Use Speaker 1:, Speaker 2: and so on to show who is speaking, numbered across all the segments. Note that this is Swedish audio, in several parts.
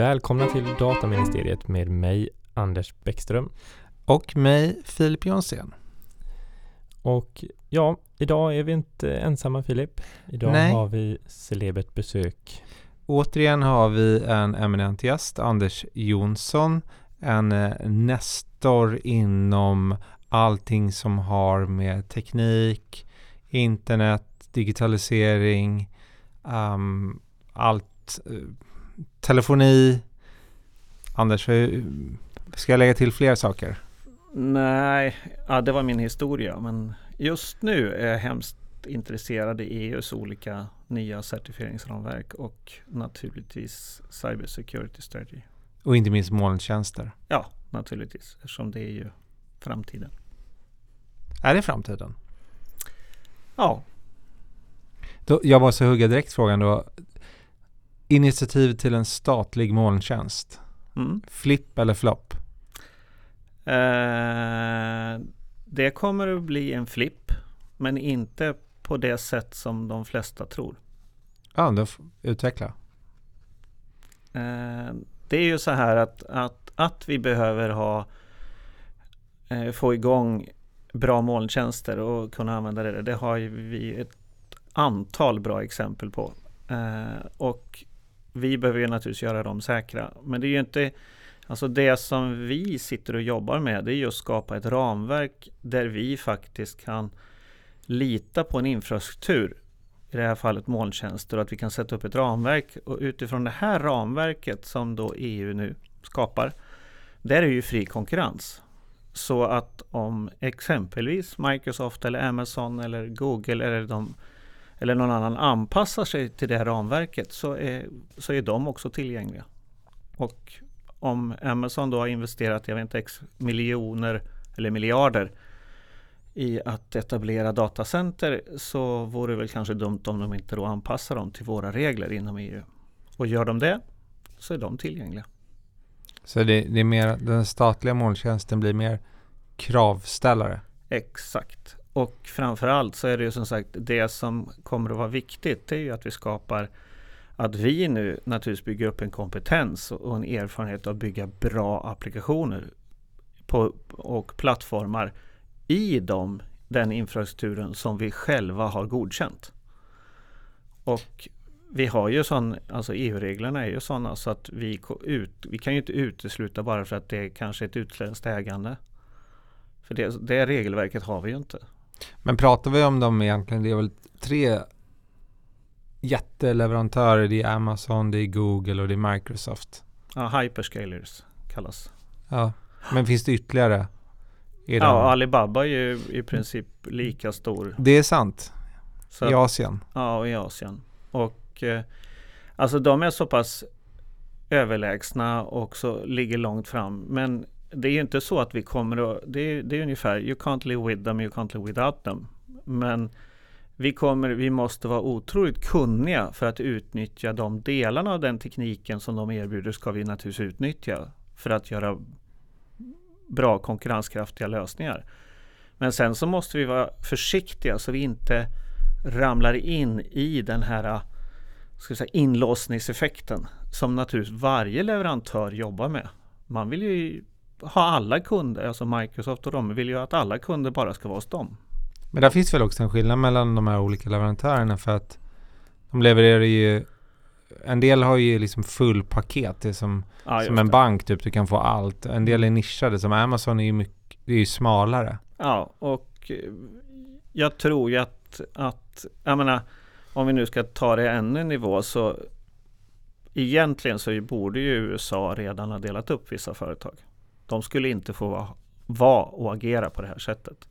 Speaker 1: Välkomna till Dataministeriet med mig Anders Bäckström.
Speaker 2: Och mig Filip Jonsén.
Speaker 1: Och ja, idag är vi inte ensamma Filip. Idag
Speaker 2: Nej.
Speaker 1: har vi celebert besök.
Speaker 2: Återigen har vi en eminent gäst, Anders Jonsson. En eh, nestor inom allting som har med teknik, internet, digitalisering, um, allt, uh, telefoni. Anders, ska jag lägga till fler saker?
Speaker 3: Nej, ja, det var min historia. Men just nu är jag hemskt intresserad i EUs olika nya certifieringsramverk och naturligtvis Cyber Security Strategy.
Speaker 2: Och inte minst molntjänster.
Speaker 3: Ja, naturligtvis, eftersom det är ju framtiden.
Speaker 2: Är det framtiden?
Speaker 3: Ja.
Speaker 2: Då, jag måste hugga direkt frågan då. Initiativ till en statlig molntjänst.
Speaker 3: Mm.
Speaker 2: Flipp eller flopp?
Speaker 3: Eh, det kommer att bli en flipp, men inte på det sätt som de flesta tror.
Speaker 2: Ja, då utveckla.
Speaker 3: Eh, det är ju så här att, att, att vi behöver ha eh, få igång bra molntjänster och kunna använda det. Det har vi ett antal bra exempel på. Eh, och vi behöver ju naturligtvis göra dem säkra. Men det är ju inte Alltså det som vi sitter och jobbar med det är ju att skapa ett ramverk där vi faktiskt kan lita på en infrastruktur i det här fallet molntjänster och att vi kan sätta upp ett ramverk och utifrån det här ramverket som då EU nu skapar där är ju fri konkurrens. Så att om exempelvis Microsoft eller Amazon eller Google eller, de, eller någon annan anpassar sig till det här ramverket så är, så är de också tillgängliga. Och om Amazon då har investerat, jag vet inte, x miljoner eller miljarder i att etablera datacenter så vore det väl kanske dumt om de inte då anpassar dem till våra regler inom EU. Och gör de det så är de tillgängliga.
Speaker 2: Så det, det är mer, den statliga molntjänsten blir mer kravställare.
Speaker 3: Exakt. Och framförallt så är det ju som sagt det som kommer att vara viktigt. Det är ju att vi skapar att vi nu naturligtvis bygger upp en kompetens och en erfarenhet av att bygga bra applikationer på, och plattformar i dem, den infrastrukturen som vi själva har godkänt. Och vi har ju sån, alltså EU-reglerna är ju sådana så att vi, ut, vi kan ju inte utesluta bara för att det är kanske ett utländskt ägande. För det, det regelverket har vi ju inte.
Speaker 2: Men pratar vi om dem egentligen, det är väl tre jätteleverantörer. Det är Amazon, det är Google och det är Microsoft.
Speaker 3: Ja, hyperscalers kallas.
Speaker 2: Ja, men finns det ytterligare?
Speaker 3: Ja, Alibaba är ju i princip lika stor.
Speaker 2: Det är sant.
Speaker 3: Så
Speaker 2: I Asien.
Speaker 3: Ja, och i Asien. Och eh, alltså de är så pass överlägsna och så ligger långt fram. Men det är ju inte så att vi kommer att, det är, det är ungefär you can't live with them, you can't live without them. Men vi, kommer, vi måste vara otroligt kunniga för att utnyttja de delarna av den tekniken som de erbjuder ska vi naturligtvis utnyttja för att göra bra konkurrenskraftiga lösningar. Men sen så måste vi vara försiktiga så vi inte ramlar in i den här ska säga, inlåsningseffekten som naturligtvis varje leverantör jobbar med. Man vill ju ha alla kunder, alltså Microsoft och de vill ju att alla kunder bara ska vara hos dem.
Speaker 2: Men där finns väl också en skillnad mellan de här olika leverantörerna för att de levererar ju en del har ju liksom full paket. Det är som,
Speaker 3: Ja,
Speaker 2: som en
Speaker 3: det.
Speaker 2: bank typ. Du kan få allt. En del är nischade. Som Amazon är ju mycket, är ju smalare.
Speaker 3: Ja, och eh, jag tror ju att, att jag menar, om vi nu ska ta det ännu en nivå så egentligen så borde ju USA redan ha delat upp vissa företag. De skulle inte få vara, vara och agera på det här sättet.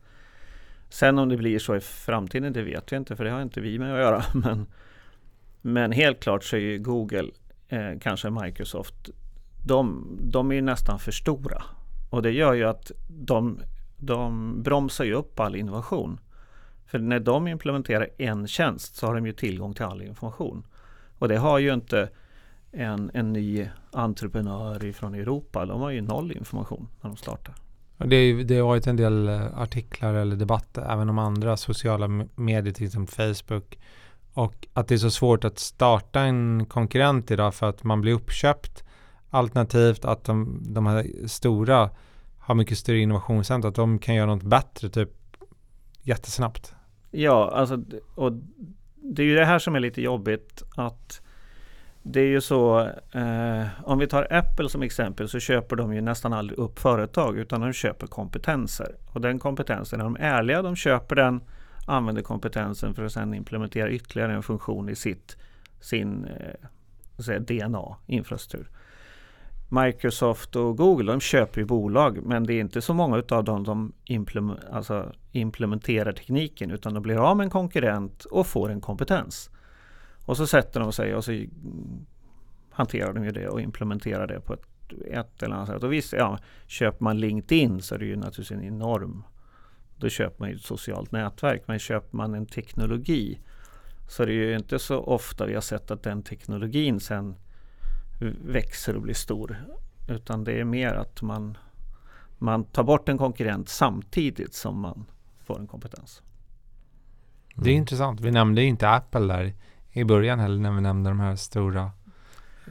Speaker 3: Sen om det blir så i framtiden, det vet jag inte, för det har inte vi med att göra. Men, men helt klart så är ju Google, eh, kanske Microsoft, de, de är ju nästan för stora. Och det gör ju att de, de bromsar ju upp all innovation. För när de implementerar en tjänst så har de ju tillgång till all information. Och det har ju inte en, en ny entreprenör från Europa. De har ju noll information när de startar.
Speaker 2: Det, det har varit en del eh, artiklar eller debatter även om andra sociala medier, till exempel Facebook. Och att det är så svårt att starta en konkurrent idag för att man blir uppköpt. Alternativt att de, de här stora har mycket större innovationscenter, att de kan göra något bättre typ jättesnabbt.
Speaker 3: Ja, alltså, och det är ju det här som är lite jobbigt att det är ju så, eh, om vi tar Apple som exempel så köper de ju nästan aldrig upp företag utan de köper kompetenser. Och den kompetensen, är de ärliga, de köper den, använder kompetensen för att sedan implementera ytterligare en funktion i sitt, sin eh, DNA, infrastruktur. Microsoft och Google de köper ju bolag men det är inte så många av dem som implement, alltså implementerar tekniken utan de blir av med en konkurrent och får en kompetens. Och så sätter de sig och så hanterar de ju det och implementerar det på ett, ett eller annat sätt. Och visst, ja, köper man LinkedIn så är det ju naturligtvis en enorm då köper man ju ett socialt nätverk. Men köper man en teknologi så är det ju inte så ofta vi har sett att den teknologin sen växer och blir stor. Utan det är mer att man, man tar bort en konkurrent samtidigt som man får en kompetens.
Speaker 2: Det är intressant. Vi nämnde inte Apple där i början heller när vi nämnde de här stora,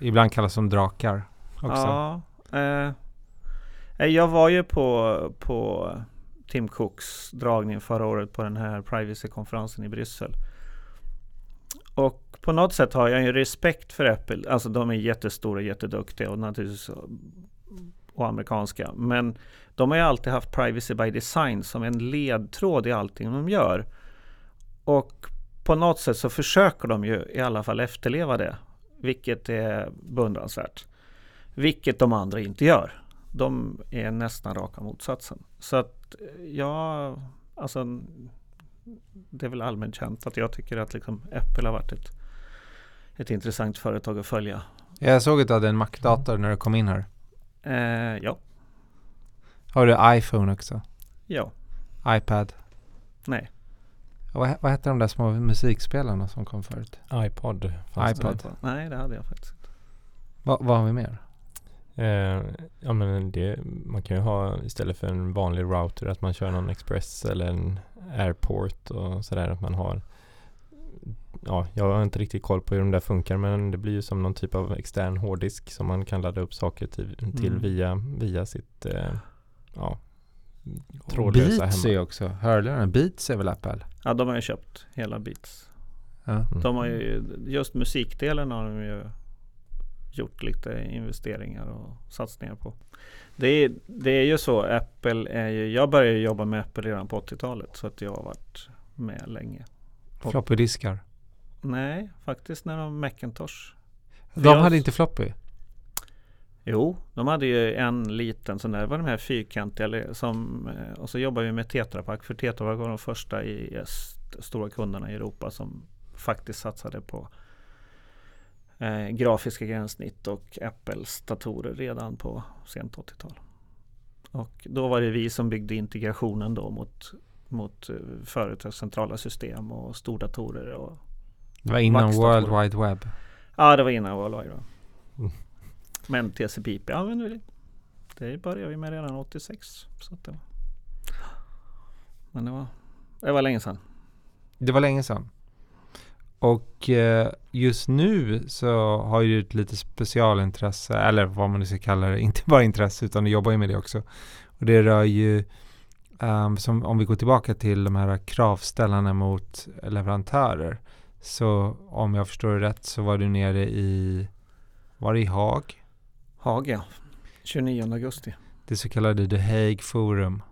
Speaker 2: ibland kallas de drakar också.
Speaker 3: Ja, eh, eh, jag var ju på, på Tim Cooks dragning förra året på den här privacy-konferensen i Bryssel. Och på något sätt har jag ju respekt för Apple. Alltså de är jättestora, jätteduktiga och naturligtvis och amerikanska. Men de har ju alltid haft privacy by design som en ledtråd i allting de gör. Och på något sätt så försöker de ju i alla fall efterleva det. Vilket är beundransvärt. Vilket de andra inte gör. De är nästan raka motsatsen. Så att ja, alltså det är väl allmänt känt att jag tycker att liksom Apple har varit ett ett intressant företag att följa.
Speaker 2: Jag såg att du hade en Mac-dator när du kom in här.
Speaker 3: Eh, ja.
Speaker 2: Har du iPhone också?
Speaker 3: Ja.
Speaker 2: iPad?
Speaker 3: Nej.
Speaker 2: Vad, vad hette de där små musikspelarna som kom förut?
Speaker 1: iPod.
Speaker 2: iPod.
Speaker 3: Nej, det hade jag faktiskt inte.
Speaker 2: Va, vad har vi mer?
Speaker 1: Eh, ja men det, man kan ju ha istället för en vanlig router att man kör någon Express eller en Airport och sådär. Att man har ja, jag har inte riktigt koll på hur de där funkar men det blir ju som någon typ av extern hårddisk som man kan ladda upp saker till, till mm. via, via sitt eh, ja,
Speaker 2: trådlösa Beats hemma. är också, hörlurarna, Beats är väl Apple?
Speaker 3: Ja, de har ju köpt hela Beats. Ja. Mm. De har ju, just musikdelen har de ju gjort lite investeringar och satsningar på. Det är, det är ju så, Apple är ju, jag började jobba med Apple redan på 80-talet så att jag har varit med länge.
Speaker 2: Floppy diskar?
Speaker 3: Nej, faktiskt när de Macintosh.
Speaker 2: De hade inte floppy?
Speaker 3: Jo, de hade ju en liten sån där, var de här fyrkantiga som, eh, och så jobbar vi med Tetra Pak för Tetra Pak var de första i stora kunderna i Europa som faktiskt satsade på eh, grafiska gränssnitt och Apples datorer redan på sent 80-tal. Och då var det vi som byggde integrationen då mot, mot eh, företagscentrala system och stordatorer och
Speaker 2: det var innan World Wide Web?
Speaker 3: Ja, det var innan World Wide Web. Mm. Men TCP/IP använder vi. Det började vi med redan 86. Så det var. Men det var, det var länge sedan.
Speaker 2: Det var länge sedan. Och eh, just nu så har ju ett lite specialintresse, eller vad man nu ska kalla det, inte bara intresse utan du jobbar ju med det också. Och det rör ju, um, som om vi går tillbaka till de här kravställarna mot leverantörer. Så om jag förstår det rätt så var du nere i, var det i Haag?
Speaker 3: Haag ja, 29 augusti.
Speaker 2: Det så kallade The Hague Forum.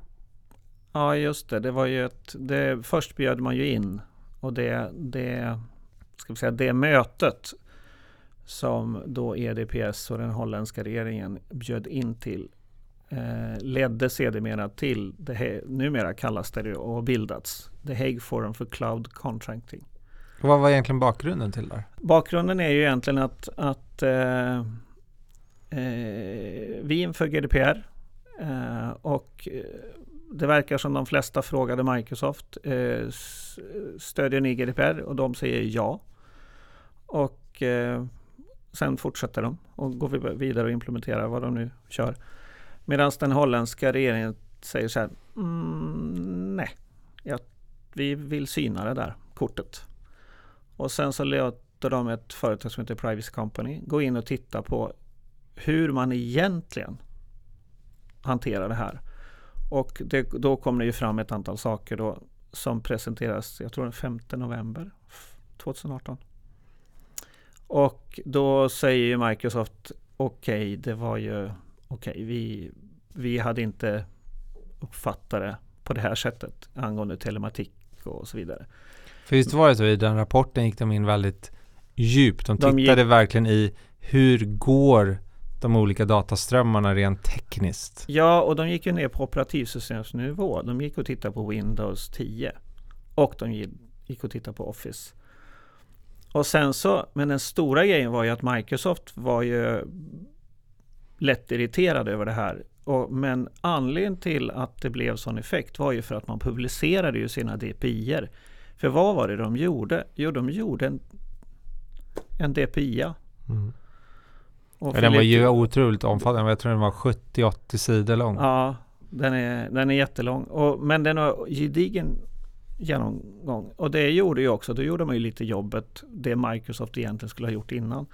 Speaker 3: Ja just det, det var ju ett, det, först bjöd man ju in och det, det, ska vi säga, det mötet som då EDPS och den holländska regeringen bjöd in till eh, ledde sedermera till, det, numera kallas det och bildats, The Hague Forum for Cloud Contracting.
Speaker 2: Vad var egentligen bakgrunden till det?
Speaker 3: Bakgrunden är ju egentligen att, att eh, eh, vi inför GDPR eh, och eh, det verkar som de flesta frågade Microsoft eh, stödjer ni GDPR och de säger ja. Och eh, sen fortsätter de och går vidare och implementerar vad de nu kör. Medan den holländska regeringen säger så här, mm, nej, ja, vi vill syna det där kortet. Och sen så låter de ett företag som heter Privacy Company gå in och titta på hur man egentligen hanterar det här. Och det, då kom det ju fram ett antal saker då som presenteras, jag tror den 5 november 2018. Och då säger ju Microsoft okej, okay, det var ju okej, okay, vi, vi hade inte uppfattat det på det här sättet angående telematik och så vidare.
Speaker 2: För just var det så, i den rapporten gick de in väldigt djupt. De tittade de gick, verkligen i hur går de olika dataströmmarna rent tekniskt?
Speaker 3: Ja, och de gick ju ner på operativsystemsnivå. De gick och tittade på Windows 10 och de gick och tittade på Office. Och sen så, men den stora grejen var ju att Microsoft var ju lätt irriterad över det här. Och, men anledningen till att det blev sån effekt var ju för att man publicerade ju sina DPI-er. För vad var det de gjorde? Jo, de gjorde en, en DPI. Mm.
Speaker 2: Ja, den var ju otroligt omfattande. Jag tror den var 70-80 sidor lång.
Speaker 3: Ja, den är, den är jättelång. Och, men den har gedigen genomgång. Och det gjorde ju också, då gjorde man ju lite jobbet, det Microsoft egentligen skulle ha gjort innan.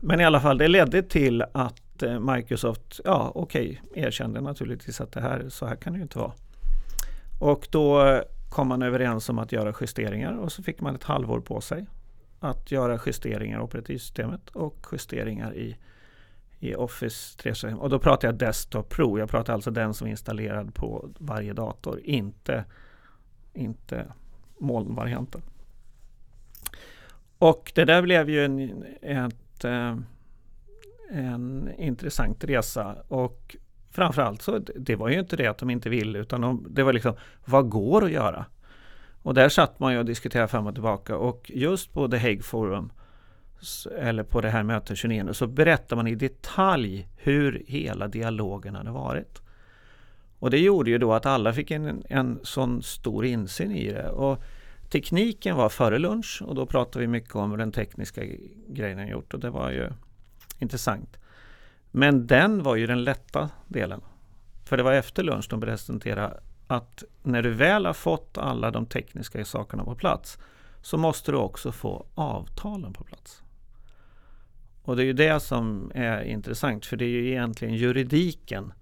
Speaker 3: Men i alla fall, det ledde till att eh, Microsoft, ja okej, okay, erkände naturligtvis att det här, så här kan det ju inte vara. Och då kom man överens om att göra justeringar och så fick man ett halvår på sig att göra justeringar i operativsystemet och justeringar i, i Office 365. Och då pratar jag Desktop Pro. Jag pratar alltså den som är installerad på varje dator, inte, inte molnvarianten. Och det där blev ju en, ett, eh, en intressant resa. Och framförallt så det var ju inte det att de inte ville utan de, det var liksom vad går att göra? Och där satt man ju och diskuterade fram och tillbaka och just på The Hague Forum eller på det här mötet 29 så berättar man i detalj hur hela dialogen hade varit. Och det gjorde ju då att alla fick en, en sån stor insyn i det. Och tekniken var före lunch och då pratade vi mycket om den tekniska grejen gjort och det var ju intressant. Men den var ju den lätta delen. För det var efter lunch de presenterade att när du väl har fått alla de tekniska sakerna på plats så måste du också få avtalen på plats. Och det är ju det som är intressant för det är ju egentligen juridiken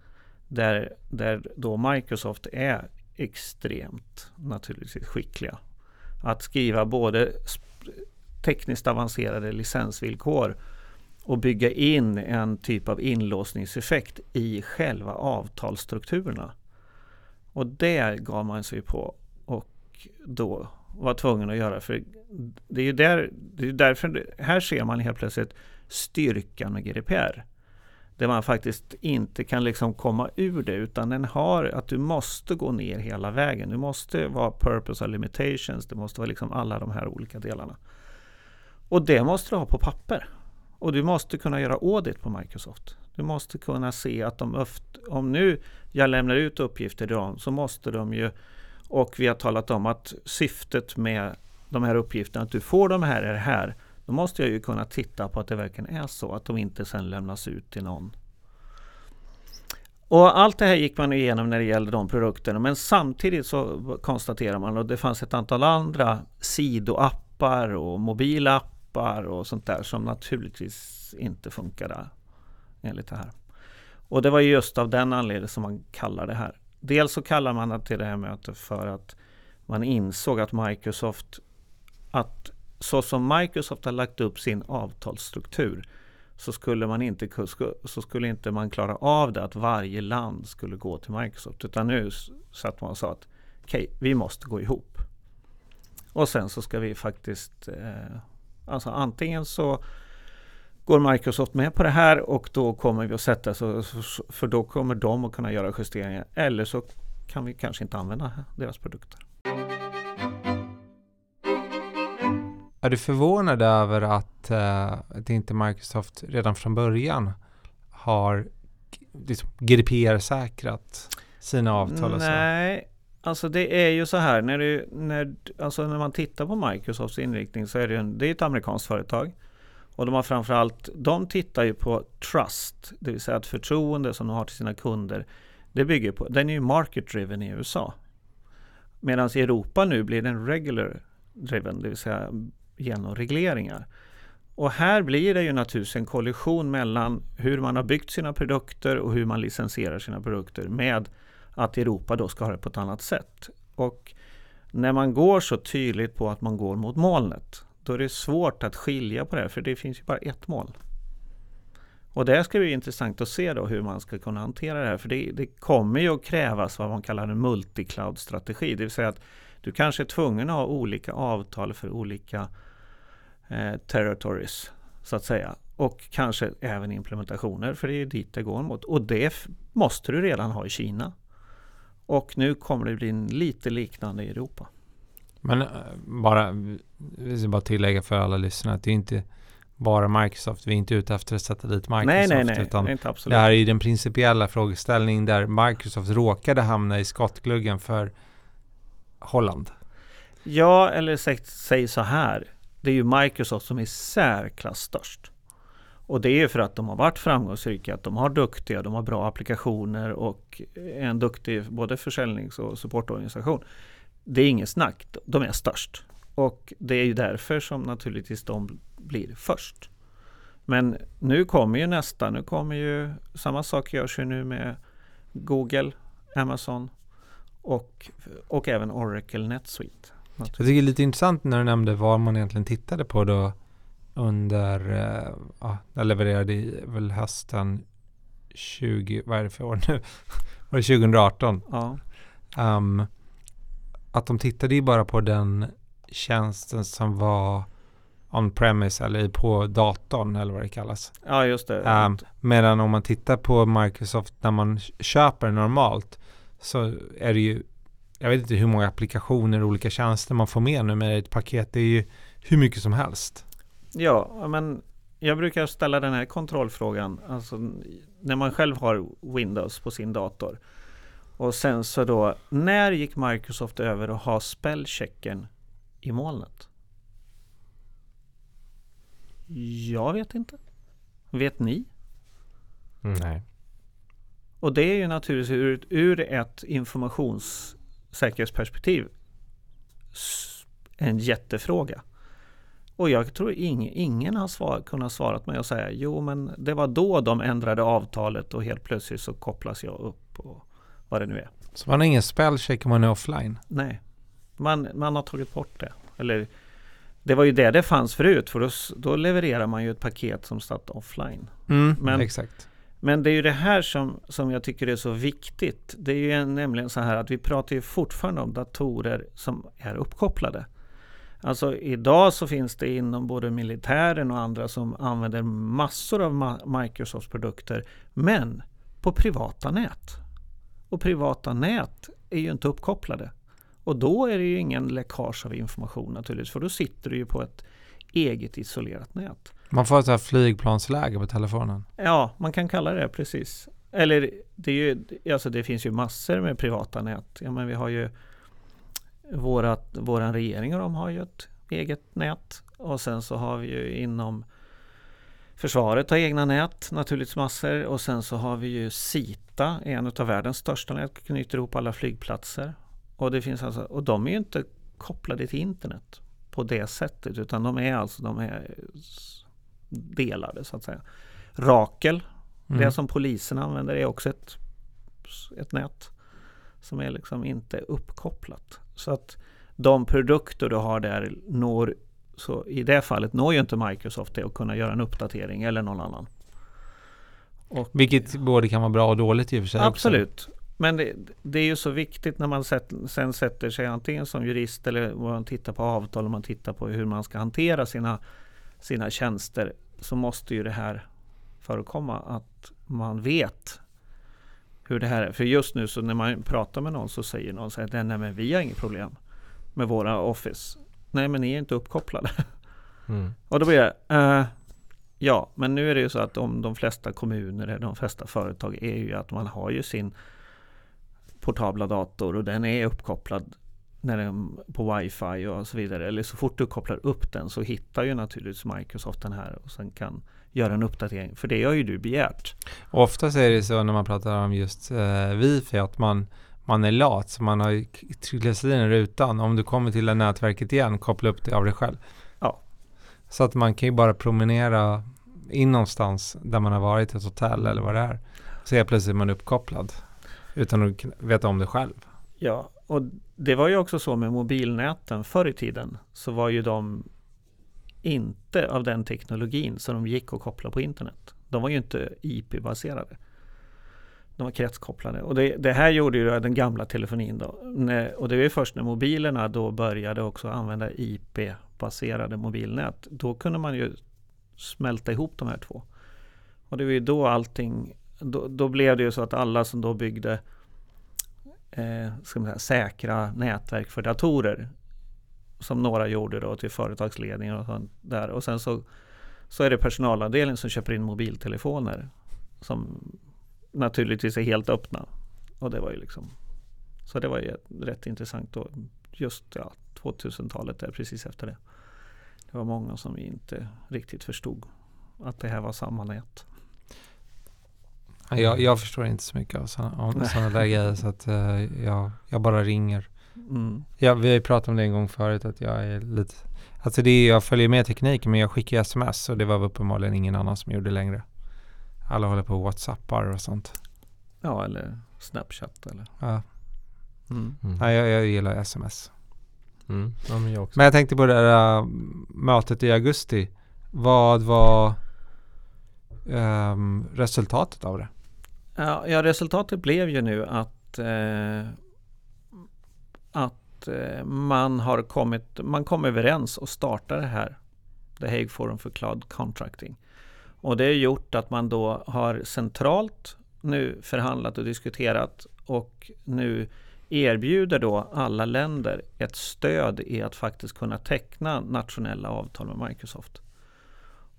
Speaker 3: där, där då Microsoft är extremt naturligtvis skickliga. Att skriva både tekniskt avancerade licensvillkor och bygga in en typ av inlåsningseffekt i själva avtalsstrukturerna. Och det gav man sig på och då var tvungen att göra. För det är ju där, det är därför, här ser man helt plötsligt styrkan med GDPR. Där man faktiskt inte kan liksom komma ur det utan den har att du måste gå ner hela vägen. Du måste vara purpose och limitations. Det måste vara liksom alla de här olika delarna. Och det måste du ha på papper. Och du måste kunna göra audit på Microsoft. Du måste kunna se att de, om nu jag lämnar ut uppgifter till dem så måste de ju, och vi har talat om att syftet med de här uppgifterna, att du får de här är det här. Då måste jag ju kunna titta på att det verkligen är så, att de inte sen lämnas ut till någon. Och allt det här gick man igenom när det gällde de produkterna men samtidigt så konstaterar man och det fanns ett antal andra sidoappar och mobilappar och sånt där som naturligtvis inte funkade enligt det här. Och det var just av den anledningen som man kallar det här. Dels så kallar man det till det här mötet för att man insåg att Microsoft, att så som Microsoft har lagt upp sin avtalsstruktur så skulle man inte, så skulle inte man klara av det att varje land skulle gå till Microsoft. Utan nu satt man och sa att okej, okay, vi måste gå ihop. Och sen så ska vi faktiskt, eh, alltså antingen så går Microsoft med på det här och då kommer vi att sätta så för då kommer de att kunna göra justeringar. Eller så kan vi kanske inte använda deras produkter.
Speaker 2: Är du förvånad över att, uh, att inte Microsoft redan från början har liksom, GDPR-säkrat sina avtal?
Speaker 3: Nej, alltså det är ju så här när, du, när, alltså när man tittar på Microsofts inriktning så är det, en, det är ett amerikanskt företag. Och de har framförallt, de tittar ju på trust, det vill säga att förtroende som de har till sina kunder, det bygger på, den är ju market driven i USA. Medan i Europa nu blir den regular driven, det vill säga genom regleringar. Och här blir det ju naturligtvis en kollision mellan hur man har byggt sina produkter och hur man licensierar sina produkter med att Europa då ska ha det på ett annat sätt. Och när man går så tydligt på att man går mot molnet, då är det svårt att skilja på det, för det finns ju bara ett moln. Och det ska bli intressant att se då hur man ska kunna hantera det här, för det, det kommer ju att krävas vad man kallar en multicloud-strategi, det vill säga att du kanske är tvungen att ha olika avtal för olika eh, territories, så att säga. Och kanske även implementationer, för det är dit det går mot. Och det måste du redan ha i Kina. Och nu kommer det bli lite liknande i Europa.
Speaker 2: Men äh, bara, vi ska bara tillägga för alla lyssnare att det är inte bara Microsoft. Vi är inte ute efter att sätta dit Microsoft.
Speaker 3: Nej, nej, nej.
Speaker 2: Utan
Speaker 3: inte absolut.
Speaker 2: det här är den principiella frågeställningen där Microsoft råkade hamna i skottgluggen för Holland.
Speaker 3: Ja, eller säg, säg så här. Det är ju Microsoft som är särklass störst. Och det är för att de har varit framgångsrika, att de har duktiga, de har bra applikationer och en duktig både försäljnings och supportorganisation. Det är inget snack, de är störst. Och det är ju därför som naturligtvis de blir först. Men nu kommer ju nästa, nu kommer ju samma sak görs ju nu med Google, Amazon och, och även Oracle NetSuite.
Speaker 2: Jag tycker det är lite intressant när du nämnde vad man egentligen tittade på då under, uh, ja, jag levererade i väl hösten 20, vad är det för år nu? Var det 2018?
Speaker 3: Ja.
Speaker 2: Um, att de tittade ju bara på den tjänsten som var on-premise eller på datorn eller vad det kallas.
Speaker 3: Ja, just det.
Speaker 2: Um, medan om man tittar på Microsoft när man köper normalt så är det ju, jag vet inte hur många applikationer och olika tjänster man får med nu med ett paket. Det är ju hur mycket som helst.
Speaker 3: Ja, men jag brukar ställa den här kontrollfrågan. Alltså när man själv har Windows på sin dator. Och sen så då, när gick Microsoft över att ha spellchecken i molnet? Jag vet inte. Vet ni?
Speaker 1: Nej.
Speaker 3: Och det är ju naturligtvis ur, ur ett informationssäkerhetsperspektiv en jättefråga. Och jag tror ingen, ingen har svar, kunnat svara mig och säga jo men det var då de ändrade avtalet och helt plötsligt så kopplas jag upp och vad det nu är.
Speaker 2: Så man har ingen spellcheck om man är offline?
Speaker 3: Nej, man, man har tagit bort det. Eller det var ju det det fanns förut för då, då levererar man ju ett paket som satt offline.
Speaker 2: Mm, men, exakt.
Speaker 3: Men det är ju det här som, som jag tycker är så viktigt. Det är ju nämligen så här att vi pratar ju fortfarande om datorer som är uppkopplade. Alltså idag så finns det inom både militären och andra som använder massor av Microsofts produkter men på privata nät. Och privata nät är ju inte uppkopplade. Och då är det ju ingen läckage av information naturligtvis för då sitter du ju på ett eget isolerat nät.
Speaker 2: Man får ett här flygplansläge på telefonen?
Speaker 3: Ja, man kan kalla det precis. Eller det, är ju, alltså det finns ju massor med privata nät. Ja, men vi har ju vårat, våran regering och de har ju ett eget nät. Och sen så har vi ju inom Försvaret har egna nät, naturligtvis massor. Och sen så har vi ju Sita, en av världens största nät, knyter ihop alla flygplatser. Och, det finns alltså, och de är ju inte kopplade till internet på det sättet utan de är alltså de är delade så att säga. Rakel, mm. det som polisen använder är också ett, ett nät som är liksom inte uppkopplat. Så att de produkter du har där når, så i det fallet når ju inte Microsoft det att kunna göra en uppdatering eller någon annan.
Speaker 2: Och, Vilket både kan vara bra och dåligt i och för sig.
Speaker 3: Absolut. Också. Men det, det, är ju så viktigt när man sätt, sen sätter sig antingen som jurist eller man tittar på avtal och man tittar på hur man ska hantera sina, sina tjänster så måste ju det här förekomma att man vet hur det här är. För just nu så när man pratar med någon så säger någon så här, nej men vi har inget problem med våra Office. Nej men ni är inte uppkopplade. Mm. Och då blir det, uh, ja men nu är det ju så att om de flesta kommuner, de flesta företag är ju att man har ju sin portabla dator och den är uppkopplad när den, på wifi och så vidare. Eller så fort du kopplar upp den så hittar ju naturligtvis Microsoft den här och sen kan göra en uppdatering. För det har ju du begärt.
Speaker 2: Oftast är det så när man pratar om just eh, wifi att man, man är lat. Så man har trillat in rutan. Om du kommer till det nätverket igen, koppla upp det av dig själv.
Speaker 3: Ja.
Speaker 2: Så att man kan ju bara promenera in någonstans där man har varit, ett hotell eller vad det är. Så helt plötsligt är man uppkopplad utan att veta om det själv.
Speaker 3: Ja, och det var ju också så med mobilnäten förr i tiden så var ju de inte av den teknologin så de gick att koppla på internet. De var ju inte IP-baserade. De var kretskopplade och det, det här gjorde ju den gamla telefonin då. Och det var ju först när mobilerna då började också använda IP-baserade mobilnät. Då kunde man ju smälta ihop de här två. Och det var ju då allting, då, då blev det ju så att alla som då byggde eh, Eh, ska man säga, säkra nätverk för datorer. Som några gjorde då till företagsledningar och sånt där. Och sen så, så är det personalavdelningen som köper in mobiltelefoner. Som naturligtvis är helt öppna. Och det var ju liksom Så det var ju rätt intressant då. Just ja, 2000-talet där precis efter det. Det var många som inte riktigt förstod att det här var samma nät.
Speaker 2: Jag, jag förstår inte så mycket av sådana, där grejer så att eh, jag, jag bara ringer.
Speaker 3: Mm.
Speaker 2: Ja, vi har ju pratat om det en gång förut att jag är lite Alltså det är, jag följer med tekniken men jag skickar sms och det var uppenbarligen ingen annan som gjorde längre. Alla håller på whatsappar och sånt.
Speaker 3: Ja, eller Snapchat eller.
Speaker 2: Ja.
Speaker 3: Mm.
Speaker 1: Mm.
Speaker 2: Nej, jag, jag gillar sms.
Speaker 1: Mm. Ja, men jag också.
Speaker 2: Men jag tänkte på det där äh, mötet i augusti. Vad var ehm, resultatet av det?
Speaker 3: Ja, ja, resultatet blev ju nu att, eh, att eh, man har kommit, man kom överens och startade det här, The Hague Forum for Cloud Contracting. Och det har gjort att man då har centralt nu förhandlat och diskuterat och nu erbjuder då alla länder ett stöd i att faktiskt kunna teckna nationella avtal med Microsoft.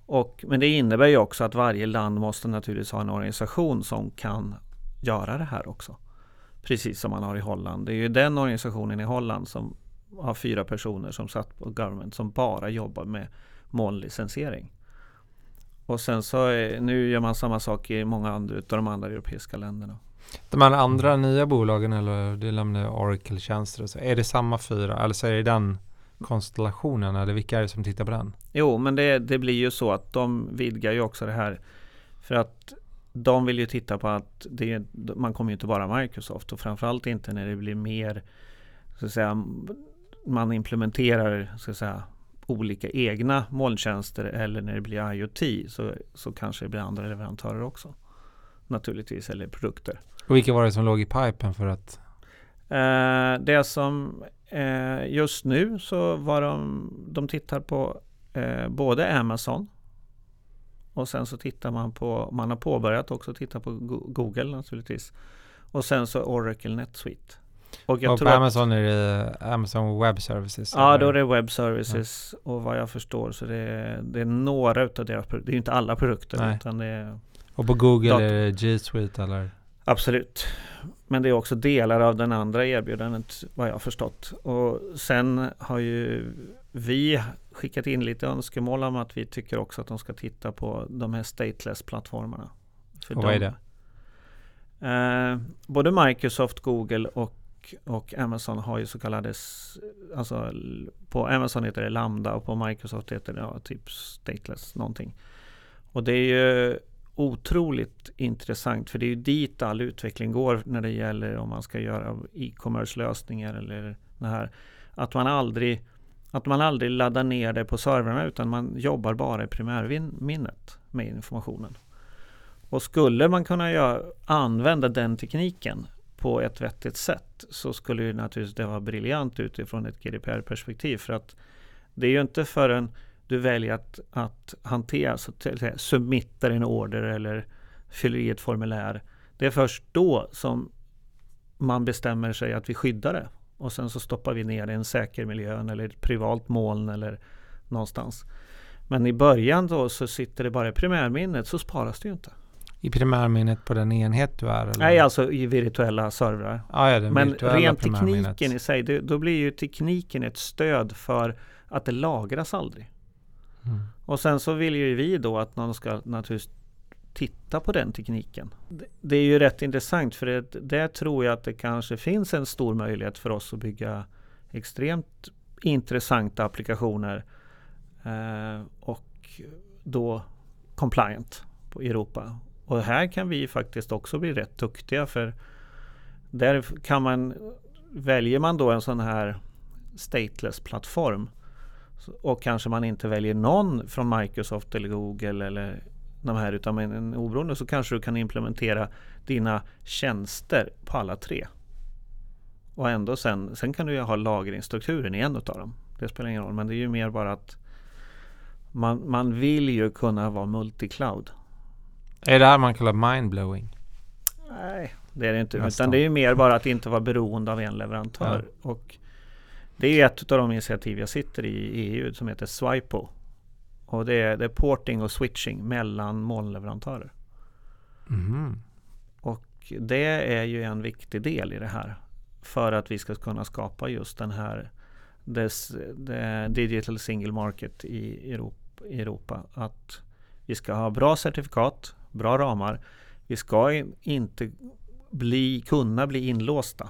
Speaker 3: Och, men det innebär ju också att varje land måste naturligtvis ha en organisation som kan göra det här också. Precis som man har i Holland. Det är ju den organisationen i Holland som har fyra personer som satt på government som bara jobbar med molnlicensiering. Och sen så är, nu gör man samma sak i många andra av de andra europeiska länderna.
Speaker 2: De här andra nya bolagen eller det lämnar Oracle-tjänster så. Är det samma fyra eller så är det den konstellationen eller vilka är det som tittar på den?
Speaker 3: Jo, men det, det blir ju så att de vidgar ju också det här. För att de vill ju titta på att det, man kommer ju inte bara Microsoft och framförallt inte när det blir mer så att säga, man implementerar så att säga, olika egna molntjänster eller när det blir IoT så, så kanske det blir andra leverantörer också. Naturligtvis, eller produkter.
Speaker 2: Och vilka var det som låg i pipen för att
Speaker 3: Eh, det som eh, just nu så var de, de tittar på eh, både Amazon och sen så tittar man på, man har påbörjat också titta på Go- Google naturligtvis. Och sen så Oracle NetSuite. Och jag
Speaker 2: och
Speaker 3: tror
Speaker 2: på
Speaker 3: att,
Speaker 2: Amazon är det Amazon Web Services?
Speaker 3: Ja,
Speaker 2: eller?
Speaker 3: då är det Web Services och vad jag förstår så det är, det är några utav deras produkter. Det är ju inte alla produkter
Speaker 2: Nej.
Speaker 3: utan det är
Speaker 2: Och på Google
Speaker 3: Dator.
Speaker 2: är det G Suite eller?
Speaker 3: Absolut. Men det är också delar av den andra erbjudandet vad jag har förstått. Och sen har ju vi skickat in lite önskemål om att vi tycker också att de ska titta på de här stateless-plattformarna. För
Speaker 2: Och vad är
Speaker 3: de-
Speaker 2: det?
Speaker 3: Eh, både Microsoft, Google och, och Amazon har ju så kallade, alltså på Amazon heter det Lambda och på Microsoft heter det ja, typ stateless någonting. Och det är ju otroligt intressant för det är ju dit all utveckling går när det gäller om man ska göra e-commerce lösningar eller det här. Att man aldrig att man aldrig laddar ner det på servrarna utan man jobbar bara i primärminnet med informationen. Och skulle man kunna göra, använda den tekniken på ett vettigt sätt så skulle ju naturligtvis det vara briljant utifrån ett GDPR-perspektiv. För att det är ju inte förrän du väljer att, att hantera, så till, till, submittar en order eller fyller i ett formulär. Det är först då som man bestämmer sig att vi skyddar det. Och sen så stoppar vi ner det i en säker miljö eller ett privat moln eller någonstans. Men i början då så sitter det bara i primärminnet så sparas det ju inte.
Speaker 2: I primärminnet på den enhet du är? Eller?
Speaker 3: Nej, alltså i virtuella servrar.
Speaker 2: ah, ja,
Speaker 3: Men rent tekniken i sig, det, då blir ju tekniken ett stöd för att det lagras aldrig.
Speaker 2: Mm.
Speaker 3: Och sen så vill ju vi då att någon ska naturligtvis titta på den tekniken. Det, är ju rätt intressant för det, där tror jag att det kanske finns en stor möjlighet för oss att bygga extremt intressanta applikationer eh, och då compliant på Europa. Och här kan vi faktiskt också bli rätt duktiga för där kan man Väljer man då en sån här stateless plattform och kanske man inte väljer någon från Microsoft eller Google eller de här utan en oberoende så kanske du kan implementera dina tjänster på alla tre. Och ändå sen, sen kan du ju ha lagringsstrukturen i en av dem. Det spelar ingen roll men det är ju mer bara att man, man vill ju kunna vara multicloud.
Speaker 2: Är det här man kallar mindblowing?
Speaker 3: Nej, det är det inte. Nästan. Utan det är mer bara att inte vara beroende av en leverantör. Ja. Och det är ett av de initiativ jag sitter i EU som heter Swipo. Och det är, det är porting och switching mellan molnleverantörer. Mm. Och det är ju en viktig del i det här. För att vi ska kunna skapa just den här this, digital single market i Europa, Europa. Att vi ska ha bra certifikat, bra ramar. Vi ska inte bli, kunna bli inlåsta.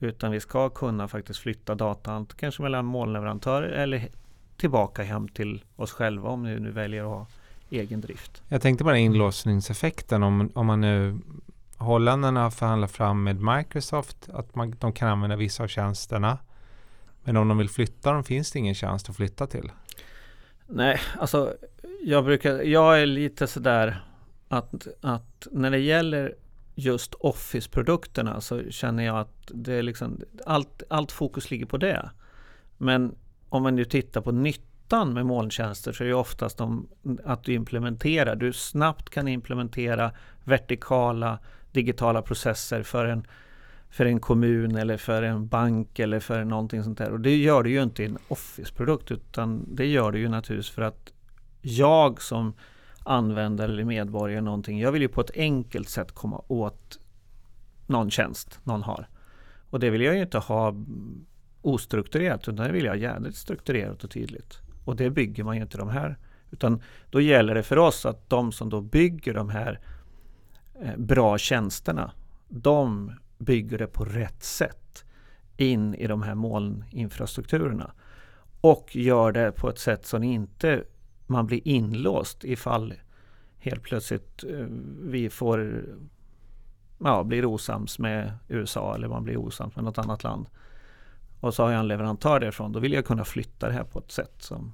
Speaker 3: Utan vi ska kunna faktiskt flytta datan kanske mellan molnleverantörer eller tillbaka hem till oss själva om vi nu väljer att ha egen drift.
Speaker 2: Jag tänkte bara inlåsningseffekten om, om man nu Holländarna har förhandlat fram med Microsoft att man, de kan använda vissa av tjänsterna. Men om de vill flytta dem finns det ingen tjänst att flytta till.
Speaker 3: Nej, alltså jag brukar, jag är lite sådär att, att när det gäller just Office-produkterna så känner jag att det är liksom, allt, allt fokus ligger på det. Men om man nu tittar på nyttan med molntjänster så är det oftast de, att du implementerar, du snabbt kan implementera vertikala digitala processer för en, för en kommun eller för en bank eller för någonting sånt där. Och det gör du ju inte i en Office-produkt utan det gör du ju naturligtvis för att jag som användare eller medborgare någonting. Jag vill ju på ett enkelt sätt komma åt någon tjänst någon har. Och det vill jag ju inte ha ostrukturerat utan det vill jag ha jävligt strukturerat och tydligt. Och det bygger man ju inte de här. Utan då gäller det för oss att de som då bygger de här eh, bra tjänsterna, de bygger det på rätt sätt in i de här molninfrastrukturerna. Och gör det på ett sätt som inte man blir inlåst ifall helt plötsligt eh, vi får ja, blir osams med USA eller man blir osams med något annat land. Och så har jag en leverantör därifrån. Då vill jag kunna flytta det här på ett sätt som,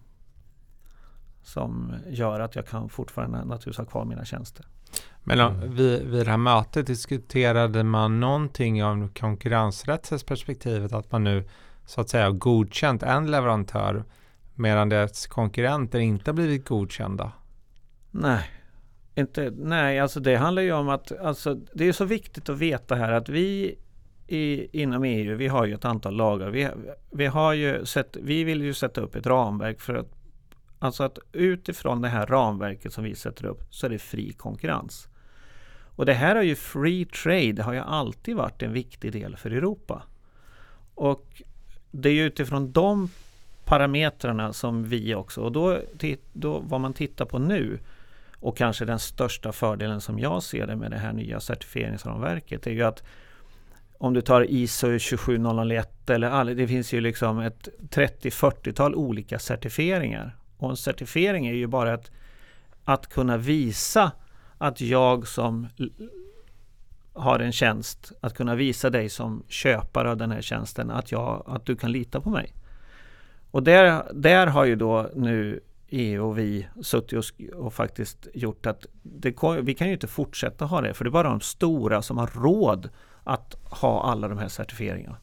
Speaker 3: som gör att jag kan fortfarande naturligtvis ha kvar mina tjänster.
Speaker 2: Men mm. vid, vid det här mötet diskuterade man någonting om konkurrensrättsligt perspektivet att man nu så att säga godkänt en leverantör medan dess konkurrenter inte blivit godkända?
Speaker 3: Nej, inte, nej, alltså det handlar ju om att alltså, det är så viktigt att veta här att vi i, inom EU, vi har ju ett antal lagar. Vi, vi, har ju sett, vi vill ju sätta upp ett ramverk för att Alltså att utifrån det här ramverket som vi sätter upp så är det fri konkurrens. Och det här har ju free trade har ju alltid varit en viktig del för Europa. Och det är ju utifrån de parametrarna som vi också, och då, då vad man tittar på nu och kanske den största fördelen som jag ser det med det här nya certifieringsramverket är ju att om du tar ISO 27001 eller all, det finns ju liksom ett 30-40-tal olika certifieringar. Och en certifiering är ju bara att, att kunna visa att jag som har en tjänst, att kunna visa dig som köpare av den här tjänsten att, jag, att du kan lita på mig. Och där, där har ju då nu EU och vi suttit och, och faktiskt gjort att det, vi kan ju inte fortsätta ha det för det är bara de stora som har råd att ha alla de här certifieringarna.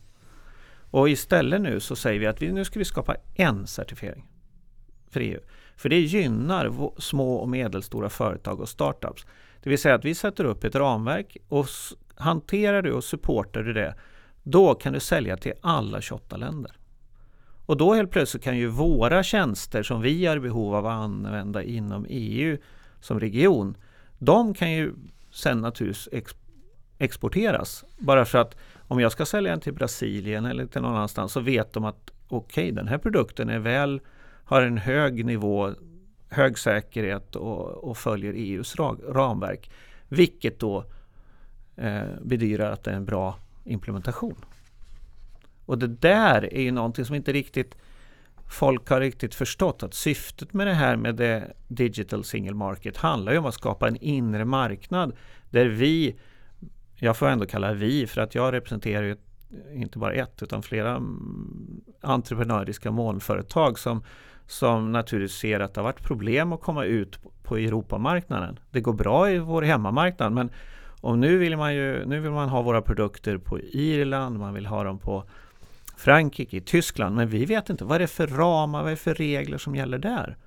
Speaker 3: Och istället nu så säger vi att vi, nu ska vi skapa en certifiering för EU. För det gynnar små och medelstora företag och startups. Det vill säga att vi sätter upp ett ramverk och hanterar du och supportar du det, då kan du sälja till alla 28 länder. Och då helt plötsligt kan ju våra tjänster som vi har behov av att använda inom EU som region, de kan ju sen naturligtvis ex exporteras. Bara för att om jag ska sälja den till Brasilien eller till någon annanstans så vet de att okej, okay, den här produkten är väl, har en hög nivå, hög säkerhet och, och följer EUs ramverk. Vilket då eh, bedyrar att det är en bra implementation. Och det där är ju någonting som inte riktigt folk har riktigt förstått att syftet med det här med det Digital Single Market handlar ju om att skapa en inre marknad där vi, jag får ändå kalla vi för att jag representerar ju inte bara ett utan flera entreprenöriska molnföretag som, som naturligtvis ser att det har varit problem att komma ut på Europamarknaden. Det går bra i vår hemmamarknad men och nu vill man ju nu vill man ha våra produkter på Irland, man vill ha dem på Frankrike, i Tyskland, men vi vet inte vad det är för ramar, vad är det för regler som gäller där.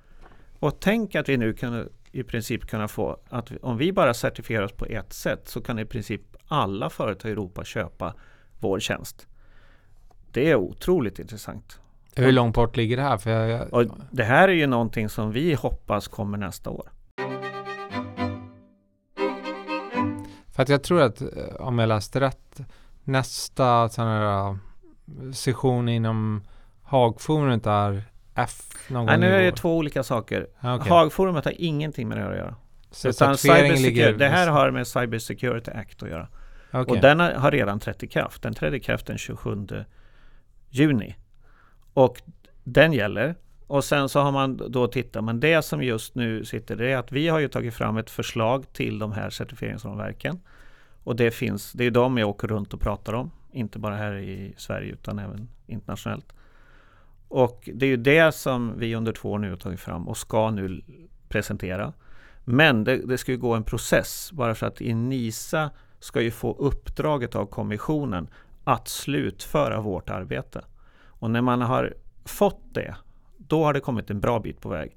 Speaker 3: Och tänk att vi nu kan i princip kunna få att om vi bara certifierar oss på ett sätt så kan i princip alla företag i Europa köpa vår tjänst. Det är otroligt intressant.
Speaker 2: Hur långt bort ligger det här? För jag, jag...
Speaker 3: Och det här är ju någonting som vi hoppas kommer nästa år.
Speaker 2: För att jag tror att eh, om jag läste rätt nästa sån här session inom Hagforumet är F någon
Speaker 3: Nej, nu är det två olika saker.
Speaker 2: Ah, okej.
Speaker 3: Hagforumet har ingenting med det här att göra.
Speaker 2: Så
Speaker 3: Utan
Speaker 2: ligger...
Speaker 3: det här har med Cyber Security Act att göra.
Speaker 2: Okej.
Speaker 3: Och den har har redan trätt i kraft. Den trädde i kraft den 27 juni. Och den gäller. Och sen så har man då tittat, men det som just nu sitter det är att vi har ju tagit fram ett förslag till de här certifieringsramverken. Och det finns, det är de jag åker runt och pratar om. Inte bara här i Sverige utan även internationellt. Och det är ju det som vi under två år nu har tagit fram och ska nu presentera. Men det, det ska ju gå en process bara för att Enisa ska ju få uppdraget av kommissionen att slutföra vårt arbete. Och när man har fått det, då har det kommit en bra bit på väg.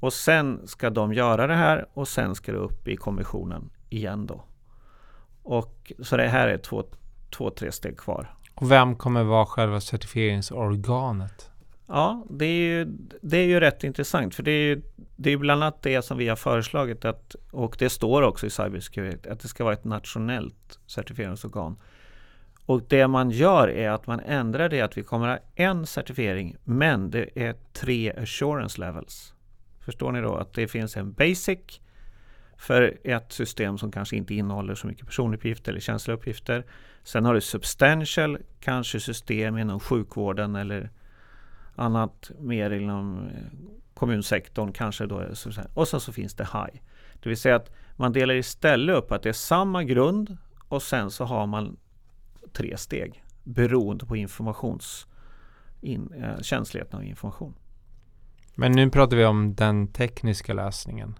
Speaker 3: Och sen ska de göra det här och sen ska det upp i kommissionen igen då. Och så det här är två, två tre steg kvar.
Speaker 2: Och vem kommer vara själva certifieringsorganet?
Speaker 3: Ja, det är ju, det är ju rätt intressant för det är ju det är bland annat det som vi har föreslagit att, och det står också i Cybersecurity, att det ska vara ett nationellt certifieringsorgan. Och det man gör är att man ändrar det att vi kommer ha en certifiering men det är tre assurance levels. Förstår ni då att det finns en basic för ett system som kanske inte innehåller så mycket personuppgifter eller känsliga uppgifter. Sen har du substantial, kanske system inom sjukvården eller annat mer inom eh, kommunsektorn kanske då. Och sen så finns det high. Det vill säga att man delar istället upp att det är samma grund och sen så har man tre steg beroende på informations in, känsligheten av information.
Speaker 2: Men nu pratar vi om den tekniska lösningen.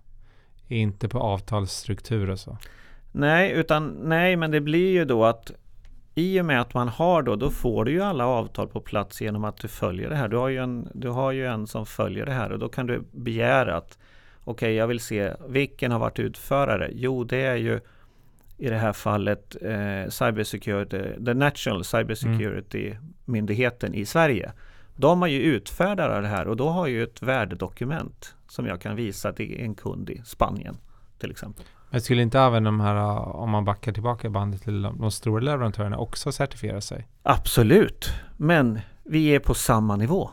Speaker 2: Inte på avtalsstruktur och så.
Speaker 3: Nej, utan nej, men det blir ju då att i och med att man har då, då får du ju alla avtal på plats genom att du följer det här. Du har ju en, du har ju en som följer det här och då kan du begära att okej, jag vill se vilken har varit utförare. Jo, det är ju i det här fallet eh, Cybersecurity, the National Cybersecurity-myndigheten i Sverige. De har ju utfärdat det här och då har ju ett värdedokument som jag kan visa till en kund i Spanien till exempel.
Speaker 2: Men skulle inte även de här, om man backar tillbaka bandet till de, de stora leverantörerna också certifiera sig?
Speaker 3: Absolut, men vi är på samma nivå.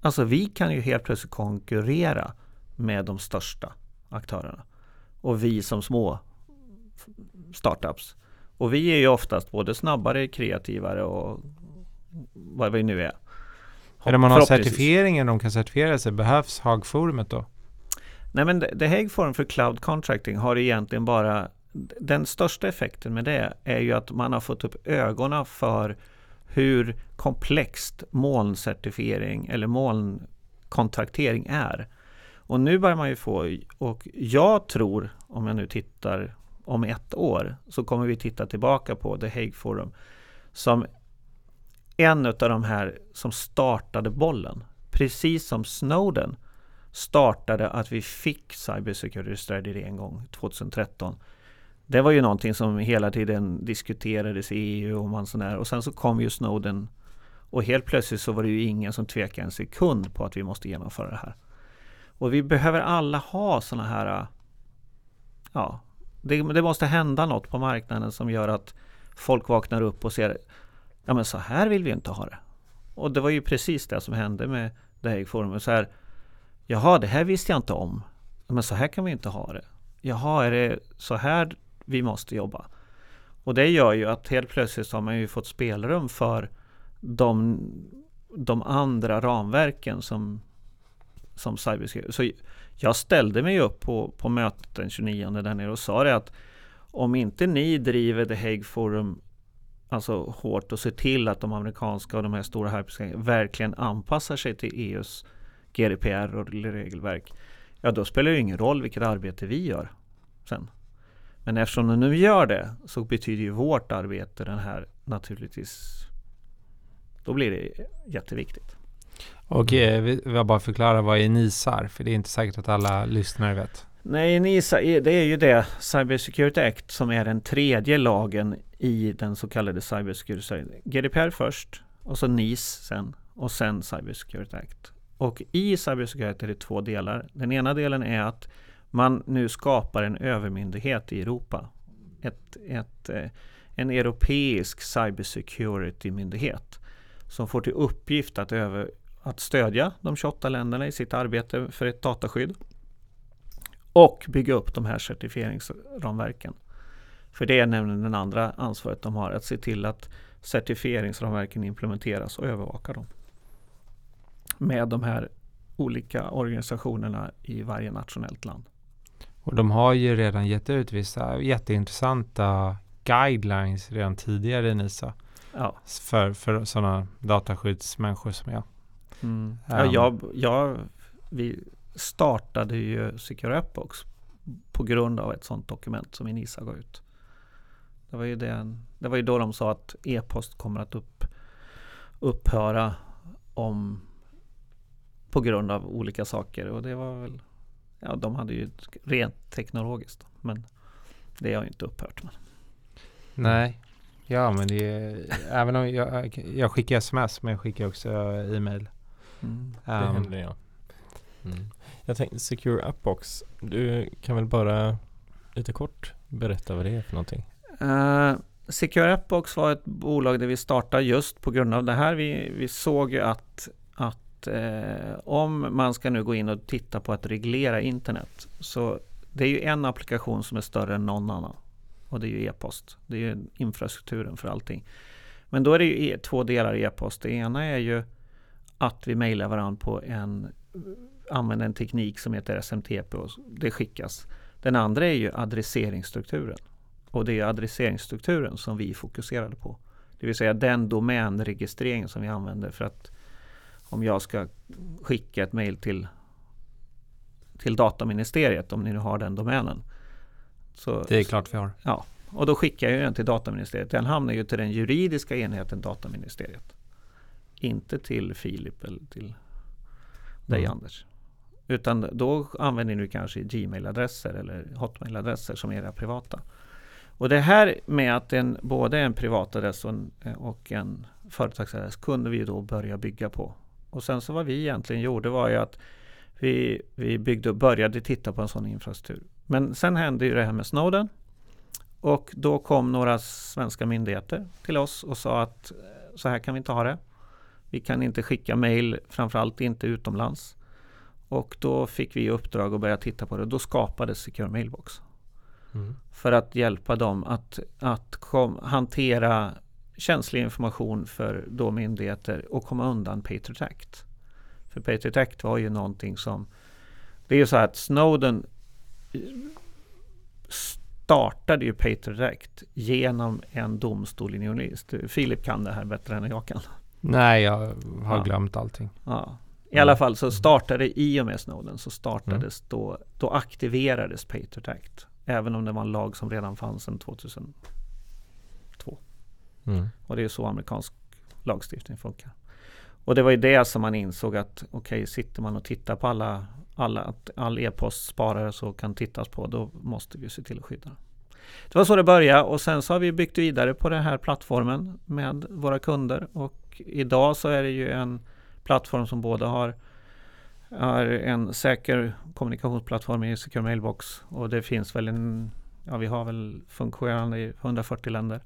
Speaker 3: Alltså vi kan ju helt plötsligt konkurrera med de största aktörerna. Och vi som små startups. Och vi är ju oftast både snabbare, kreativare och vad vi nu är.
Speaker 2: Eller man har certifieringen de kan certifiera sig, behövs Hagforumet då?
Speaker 3: Nej men The Hague Forum för Cloud Contracting har egentligen bara Den största effekten med det är ju att man har fått upp ögonen för hur komplext molncertifiering eller molnkontraktering är. Och nu börjar man ju få, och jag tror, om jag nu tittar om ett år, så kommer vi titta tillbaka på The Hague Forum som en av de här som startade bollen. Precis som Snowden startade att vi fick Cyber Security Strategy en gång 2013. Det var ju någonting som hela tiden diskuterades i EU och man sån där. Och sen så kom ju Snowden och helt plötsligt så var det ju ingen som tvekade en sekund på att vi måste genomföra det här. Och vi behöver alla ha såna här Ja, det, det måste hända något på marknaden som gör att folk vaknar upp och ser Ja men så här vill vi inte ha det. Och det var ju precis det som hände med det här forumet. Så här, Jaha, det här visste jag inte om. Men så här kan vi inte ha det. Jaha, är det så här vi måste jobba? Och det gör ju att helt plötsligt så har man ju fått spelrum för de de andra ramverken som, som cybersecurity. Så jag ställde mig upp på, på mötet den 29 där nere och sa det att om inte ni driver The Hague Forum alltså hårt och ser till att de amerikanska och de här stora hyperscalers verkligen anpassar sig till EUs GDPR och regelverk. Ja, då spelar det ingen roll vilket arbete vi gör sen. Men eftersom de nu gör det så betyder ju vårt arbete den här naturligtvis då blir det jätteviktigt.
Speaker 2: Och eh, vi vill bara förklara vad är NISAR? För det är inte säkert att alla lyssnare vet.
Speaker 3: Nej, NISA det är ju det Cyber Security Act som är den tredje lagen i den så kallade Cyber Security GDPR först och så NIS sen och sen Cyber Security Act. Och i Cyber Security är det två delar. Den ena delen är att man nu skapar en övermyndighet i Europa. Ett, ett, eh, en europeisk cybersecurity-myndighet som får till uppgift att, över, att stödja de 28 länderna i sitt arbete för ett dataskydd och bygga upp de här certifieringsramverken. För det är nämligen den andra ansvaret de har, att se till att certifieringsramverken implementeras och övervaka dem. Med de här olika organisationerna i varje nationellt land.
Speaker 2: Och de har ju redan gett ut vissa jätteintressanta guidelines redan tidigare i NISA.
Speaker 3: Ja.
Speaker 2: För, för sådana dataskyddsmänniskor som jag.
Speaker 3: Mm. Ja, jag, jag, vi startade ju Secure Appbox på grund av ett sådant dokument som Inisa gav ut. Det var ju, det, det var ju då de sa att e-post kommer att upp, upphöra om på grund av olika saker och det var väl Ja, de hade ju rent teknologiskt men det har ju inte upphört. Men.
Speaker 2: Nej, ja men det är, även om jag, jag skickar sms men jag skickar också e-mail.
Speaker 1: Mm, det um, händer ja. Mm. Jag tänkte Secure Appbox. Du kan väl bara lite kort berätta vad det är för någonting?
Speaker 3: Uh, Secure Appbox var ett bolag där vi startade just på grund av det här. Vi, vi såg ju att, att eh, om man ska nu gå in och titta på att reglera internet så det är ju en applikation som är större än någon annan och det är ju e-post. Det är ju infrastrukturen för allting. Men då är det ju e- två delar i e-post. Det ena är ju att vi mejlar varandra på en använder en teknik som heter SMTP och det skickas. Den andra är ju adresseringsstrukturen. Och det är adresseringsstrukturen som vi fokuserade på. Det vill säga den domänregistrering som vi använder för att om jag ska skicka ett mejl till, till dataministeriet, om ni nu har den domänen.
Speaker 2: Så, det är klart vi har.
Speaker 3: Ja, och då skickar jag den till dataministeriet. Den hamnar ju till den juridiska enheten dataministeriet. Inte till Filip eller till dig mm. Anders. Utan då använder ni kanske Gmail-adresser eller Hotmail-adresser som era privata. Och det här med att en, både en privatadress och en, och en företagsadress kunde vi då börja bygga på. Och sen så vad vi egentligen gjorde var ju att vi, vi byggde och började titta på en sån infrastruktur. Men sen hände ju det här med Snowden. Och då kom några svenska myndigheter till oss och sa att eh, så här kan vi inte ha det. Vi kan inte skicka mail, framförallt inte utomlands. Och då fick vi uppdrag att börja titta på det. Då skapades Secure Mailbox. Mm. För att hjälpa dem att, att kom, hantera känslig information för då myndigheter och komma undan Patriot Act. För Patriot Act var ju någonting som Det är ju så att Snowden startade ju Patriot Act genom en domstol i New Orleans. Filip kan det här bättre än jag kan.
Speaker 2: Nej, jag har ja. glömt allting.
Speaker 3: Ja. I alla fall så startade i och med Snowden så startades mm. då, då aktiverades Patriot Act. Även om det var en lag som redan fanns sedan 2002. Mm. Och det är så amerikansk lagstiftning funkar. Och det var ju det som man insåg att okej, okay, sitter man och tittar på alla, alla all e-post sparare så kan tittas på, då måste vi se till att skydda. Det var så det började och sen så har vi byggt vidare på den här plattformen med våra kunder och idag så är det ju en plattform som både har är en säker kommunikationsplattform i Secure Mailbox och det finns väl en, ja vi har väl funktionerande i 140 länder.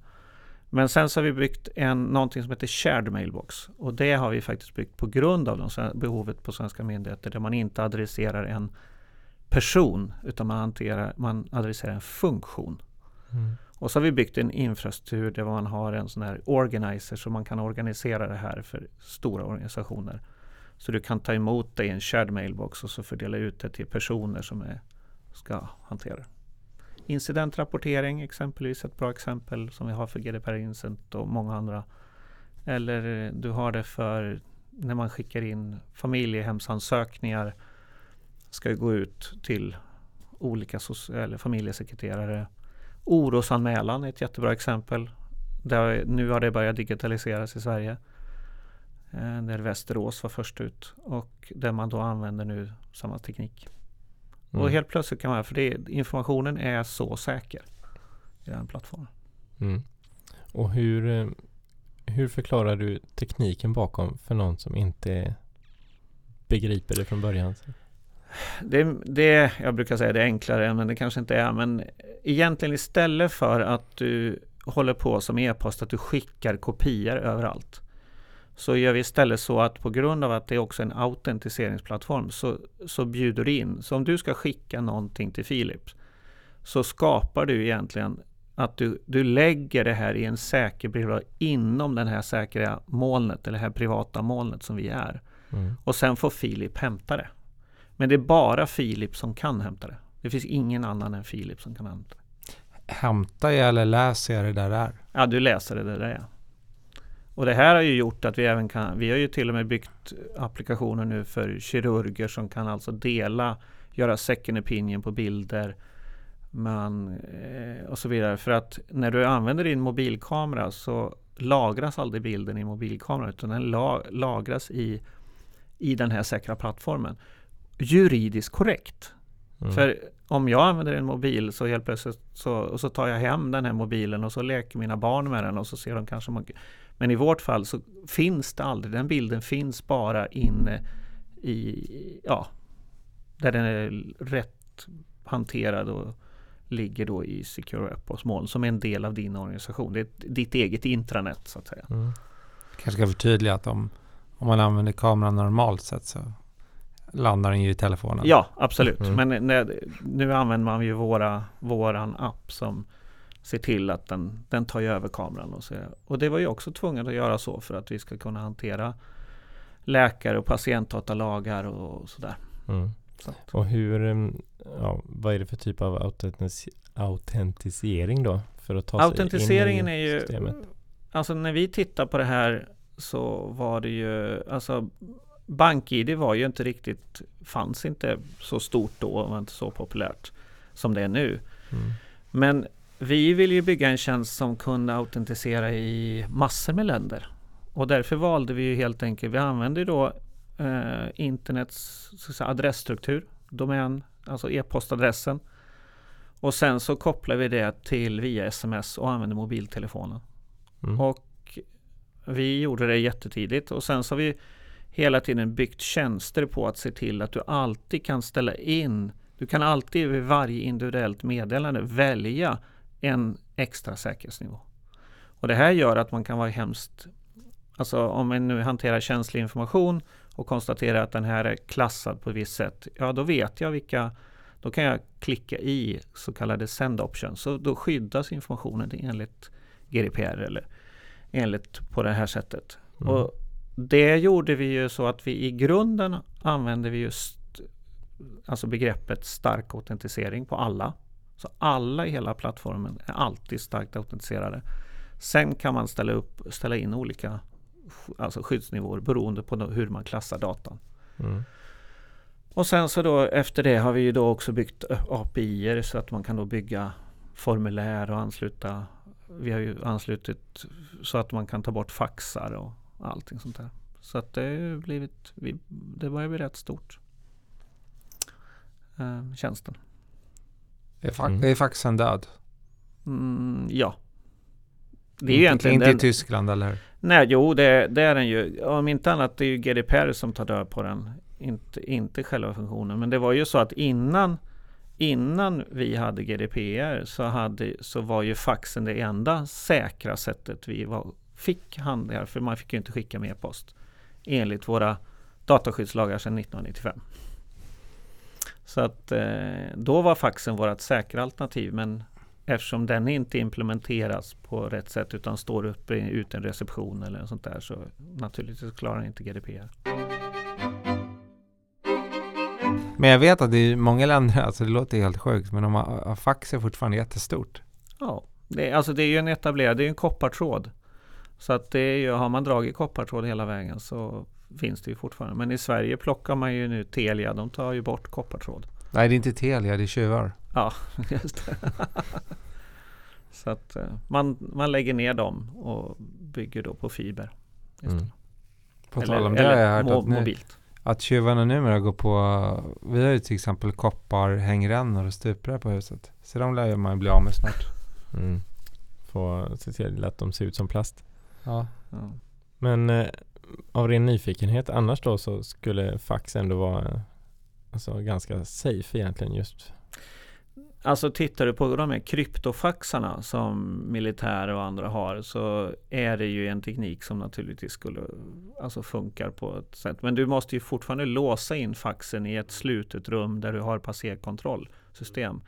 Speaker 3: Men sen så har vi byggt en, någonting som heter Shared Mailbox och det har vi faktiskt byggt på grund av de, behovet på svenska myndigheter där man inte adresserar en person utan man, hanterar, man adresserar en funktion. Mm. Och så har vi byggt en infrastruktur där man har en sån här organizer så man kan organisera det här för stora organisationer. Så du kan ta emot det i en shared mailbox och så fördela ut det till personer som är, ska hantera det. Incidentrapportering exempelvis ett bra exempel som vi har för GDPR Incent och många andra. Eller du har det för när man skickar in familjehemsansökningar ska gå ut till olika eller familjesekreterare. Orosanmälan är ett jättebra exempel. Där, nu har det börjat digitaliseras i Sverige. Eh, där Västerås var först ut och där man då använder nu samma teknik. Mm. Och helt plötsligt kan man, för det, informationen är så säker i den plattformen.
Speaker 1: Mm. Och hur, eh, hur förklarar du tekniken bakom för någon som inte begriper det från början?
Speaker 3: Det, det, jag brukar säga det är enklare, men det kanske inte är. Men egentligen istället för att du håller på som e-post, att du skickar kopior överallt. Så gör vi istället så att på grund av att det är också en autentiseringsplattform så, så bjuder du in. Så om du ska skicka någonting till Philips så skapar du egentligen att du, du lägger det här i en säker brevlåda inom den här säkra molnet eller det här privata molnet som vi är. Mm. Och sen får Filip hämta det. Men det är bara Filip som kan hämta det. Det finns ingen annan än Filip som kan hämta det.
Speaker 2: Hämtar jag eller läser jag det där är?
Speaker 3: Ja, du läser det där ja. Och det här har ju gjort att vi även kan, vi har ju till och med byggt applikationer nu för kirurger som kan alltså dela, göra second opinion på bilder man, eh, och så vidare. För att när du använder din mobilkamera så lagras aldrig bilden i mobilkameran utan den la, lagras i, i den här säkra plattformen. Juridiskt korrekt. Mm. För om jag använder en mobil så helt plötsligt så, så tar jag hem den här mobilen och så leker mina barn med den och så ser de kanske men i vårt fall så finns det aldrig, den bilden finns bara inne i, ja, där den är rätt hanterad och ligger då i Secure Appos moln som är en del av din organisation. Det är ditt eget intranät så att säga. Mm.
Speaker 2: Kanske ska förtydliga att om, om man använder kameran normalt sett så landar den ju i telefonen.
Speaker 3: Ja, absolut. Mm. Men när, nu använder man ju våra, våran app som ser till att den, den tar över kameran. Och, så. och det var ju också tvungen att göra så för att vi ska kunna hantera läkare och patientdatalagar och sådär. Mm.
Speaker 1: Så. Och hur, ja, vad är det för typ av autentis autentisering då? För att ta
Speaker 3: Autentiseringen sig in i är ju, systemet? alltså när vi tittar på det här så var det ju, alltså BankID var ju inte riktigt, fanns inte så stort då och var inte så populärt som det är nu. Mm. Men vi vill ju bygga en tjänst som kunde autentisera i massor med länder. Och därför valde vi ju helt enkelt, vi använder då eh, internets säga, adressstruktur, domän, alltså e-postadressen. Och sen så kopplar vi det till via sms och använder mobiltelefonen. Mm. Och vi gjorde det jättetidigt och sen så har vi hela tiden byggt tjänster på att se till att du alltid kan ställa in du kan alltid vid varje individuellt meddelande välja en extra säkerhetsnivå. Och det här gör att man kan vara hemskt Alltså om man nu hanterar känslig information och konstaterar att den här är klassad på ett visst sätt. Ja, då vet jag vilka Då kan jag klicka i så kallade send options. Så då skyddas informationen enligt GDPR eller enligt på det här sättet. Mm. Och det gjorde vi ju så att vi i grunden använde vi just alltså begreppet stark autentisering på alla. Så alla i hela plattformen är alltid starkt autentiserade. Sen kan man ställa, upp, ställa in olika alltså skyddsnivåer beroende på hur man klassar datan. Mm. Och sen så då efter det har vi ju då också byggt API så att man kan då bygga formulär och ansluta. Vi har ju anslutit så att man kan ta bort faxar och allting sånt där. Så att det har blivit, det börjar bli rätt stort. Eh, tjänsten.
Speaker 2: Är, fa mm. är faxen död?
Speaker 3: Mm, ja.
Speaker 2: Det är ju egentligen inte den, i Tyskland eller?
Speaker 3: Nej, jo det, det, är den ju. Om inte annat det är ju GDPR som tar död på den. Inte, inte själva funktionen. Men det var ju så att innan Innan vi hade GDPR så, hade, så var ju faxen det enda säkra sättet vi var, fick handlingar. För man fick ju inte skicka med post. Enligt våra dataskyddslagar sedan 1995. Så att eh, då var faxen vårt säkra alternativ men eftersom den inte implementeras på rätt sätt utan står uppe i en reception eller sånt där så naturligtvis klarar inte GDPR.
Speaker 2: Men jag vet att är många länder, alltså det låter helt sjukt, men de fax är fortfarande jättestort.
Speaker 3: Ja, det, alltså det är ju en etablerad, det är ju en koppartråd. Så att det är ju, har man dragit koppartråd hela vägen så finns det ju fortfarande. Men i Sverige plockar man ju nu Telia, de tar ju bort koppartråd.
Speaker 2: Nej, det är inte Telia, det är tjuvar.
Speaker 3: Ja, just det. så att eh, man, man lägger ner dem och bygger då på fiber. Mm.
Speaker 2: På tal om det har jag hört
Speaker 3: mo att, nu, mobilt.
Speaker 2: att tjuvarna numera går på, vi har ju till exempel kopparhängrännor och stuprör på huset. Så de lär man bli av med snart.
Speaker 1: Mm. Få se till att de ser ut som plast.
Speaker 2: Ja.
Speaker 1: ja. Men eh, av ren nyfikenhet annars då så skulle fax ändå vara alltså, ganska safe egentligen just
Speaker 3: Alltså tittar du på de här kryptofaxarna som militär och andra har så är det ju en teknik som naturligtvis skulle alltså funkar på ett sätt. Men du måste ju fortfarande låsa in faxen i ett slutet rum där du har passerkontrollsystem.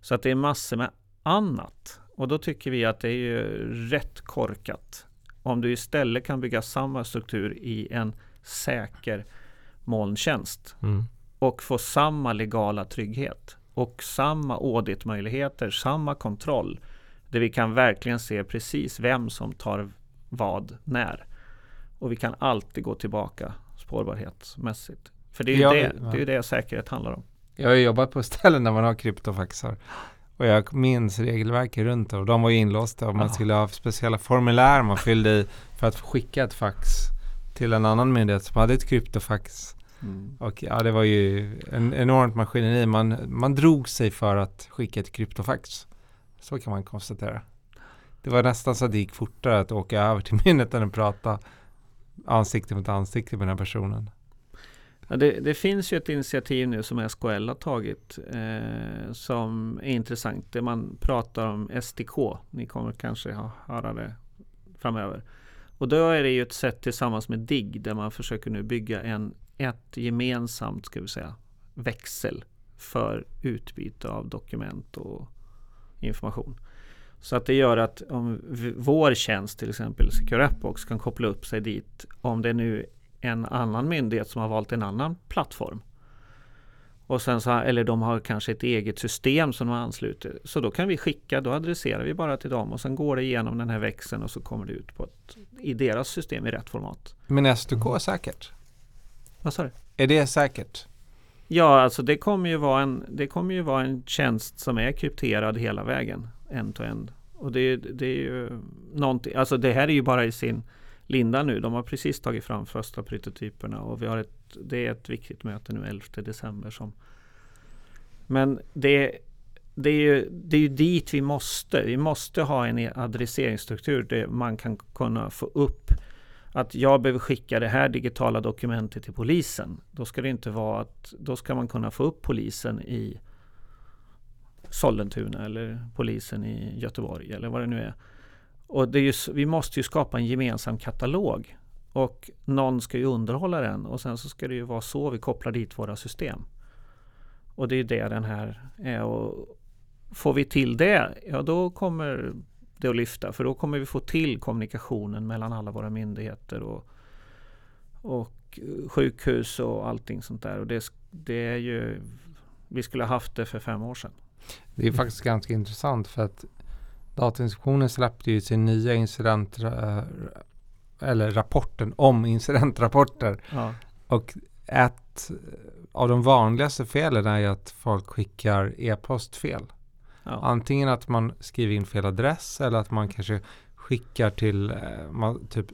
Speaker 3: Så att det är massor med annat. Och då tycker vi att det är ju rätt korkat om du istället kan bygga samma struktur i en säker molntjänst mm. och få samma legala trygghet och samma auditmöjligheter, samma kontroll där vi kan verkligen se precis vem som tar vad när. Och vi kan alltid gå tillbaka spårbarhetsmässigt. För det är ju, ja, det, det, är det säkerhet handlar om.
Speaker 2: Jag har jobbat på ställen där man har kryptofaxar. Och jag minns regelverket runt det och de var ju inlåsta och man skulle ha speciella formulär man fyllde i för att skicka ett fax till en annan myndighet som hade ett kryptofax. Mm. Och ja, det var ju en enormt maskineri. Man, man drog sig för att skicka ett kryptofax. Så kan man konstatera. Det var nästan så att det gick fortare att åka över till myndigheten och prata ansikte mot ansikte med den här personen.
Speaker 3: Ja, det, det, finns ju ett initiativ nu som SKL har tagit eh, som är intressant. Där man pratar om SDK. Ni kommer kanske ha, höra det framöver. Och då är det ju ett sätt tillsammans med DIGG där man försöker nu bygga en, ett gemensamt ska vi säga, växel för utbyte av dokument och information. Så att det gör att om vår tjänst till exempel Secure Appbox kan koppla upp sig dit om det nu en annan myndighet som har valt en annan plattform. Och sen så, eller de har kanske ett eget system som de ansluter. Så då kan vi skicka, då adresserar vi bara till dem och sen går det igenom den här växeln och så kommer det ut på ett, i deras system i rätt format.
Speaker 2: Men SDK är säkert?
Speaker 3: Vad sa du?
Speaker 2: Är det säkert?
Speaker 3: Ja, alltså det kommer ju vara en, det kommer ju vara en tjänst som är krypterad hela vägen, end-to-end. Och det, det är ju någonting, alltså det här är ju bara i sin linda nu. De har precis tagit fram första prototyperna och vi har ett, det är ett viktigt möte nu 11 december. Som, men det, det, är ju, det är ju dit vi måste. Vi måste ha en adresseringsstruktur där man kan kunna få upp att jag behöver skicka det här digitala dokumentet till polisen. Då ska det inte vara att då ska man kunna få upp polisen i Sollentuna eller polisen i Göteborg eller vad det nu är. Och det är ju, vi måste ju skapa en gemensam katalog. Och någon ska ju underhålla den och sen så ska det ju vara så vi kopplar dit våra system. Och det är det den här är. Och får vi till det, ja då kommer det att lyfta. För då kommer vi få till kommunikationen mellan alla våra myndigheter och, och sjukhus och allting sånt där. Och det, det är ju, vi skulle ha haft det för fem år sedan.
Speaker 2: Det är faktiskt ganska intressant för att Datainspektionen släppte ju sin nya incident eller rapporten om incidentrapporter. Ja. Och ett av de vanligaste felen är ju att folk skickar e-post fel. Ja. Antingen att man skriver in fel adress eller att man kanske skickar till eh, man, typ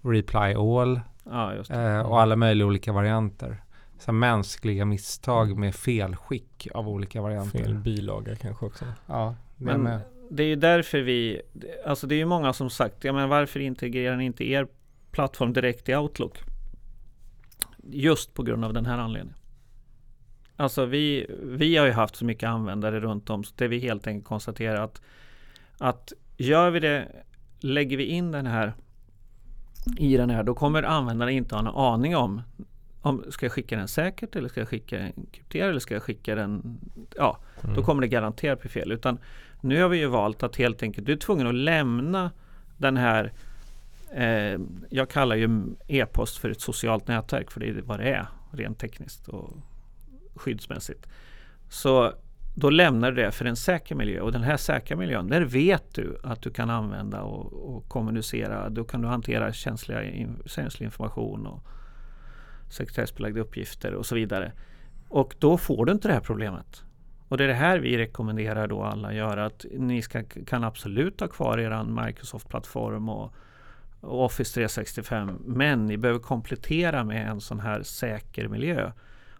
Speaker 2: reply all
Speaker 3: ja,
Speaker 2: eh, och alla möjliga olika varianter. Så mänskliga misstag med felskick av olika varianter.
Speaker 1: Fel bilaga kanske också.
Speaker 2: Ja,
Speaker 3: men, men det är ju därför vi, alltså det är ju många som sagt, ja men varför integrerar ni inte er plattform direkt i Outlook? Just på grund av den här anledningen. Alltså vi, vi har ju haft så mycket användare runt om så det vi helt enkelt konstaterar att, att gör vi det, lägger vi in den här i den här, då kommer användaren inte ha en aning om om, ska jag skicka den säkert eller ska jag skicka den krypterad eller ska jag skicka den... Ja,
Speaker 1: Mm.
Speaker 3: Då kommer det garanterat bli fel. Utan nu har vi ju valt att helt enkelt, du är tvungen att lämna den här eh, Jag kallar ju e-post för ett socialt nätverk för det är vad det är rent tekniskt och skyddsmässigt. Så då lämnar du det för en säker miljö och den här säkra miljön, där vet du att du kan använda och, och kommunicera. Då kan du hantera känsliga, in, känslig information och sekretessbelagda uppgifter och så vidare. Och då får du inte det här problemet. Och det är det här vi rekommenderar då alla göra. Att ni ska, kan absolut ha kvar er Microsoft-plattform och, och Office 365. Men ni behöver komplettera med en sån här säker miljö.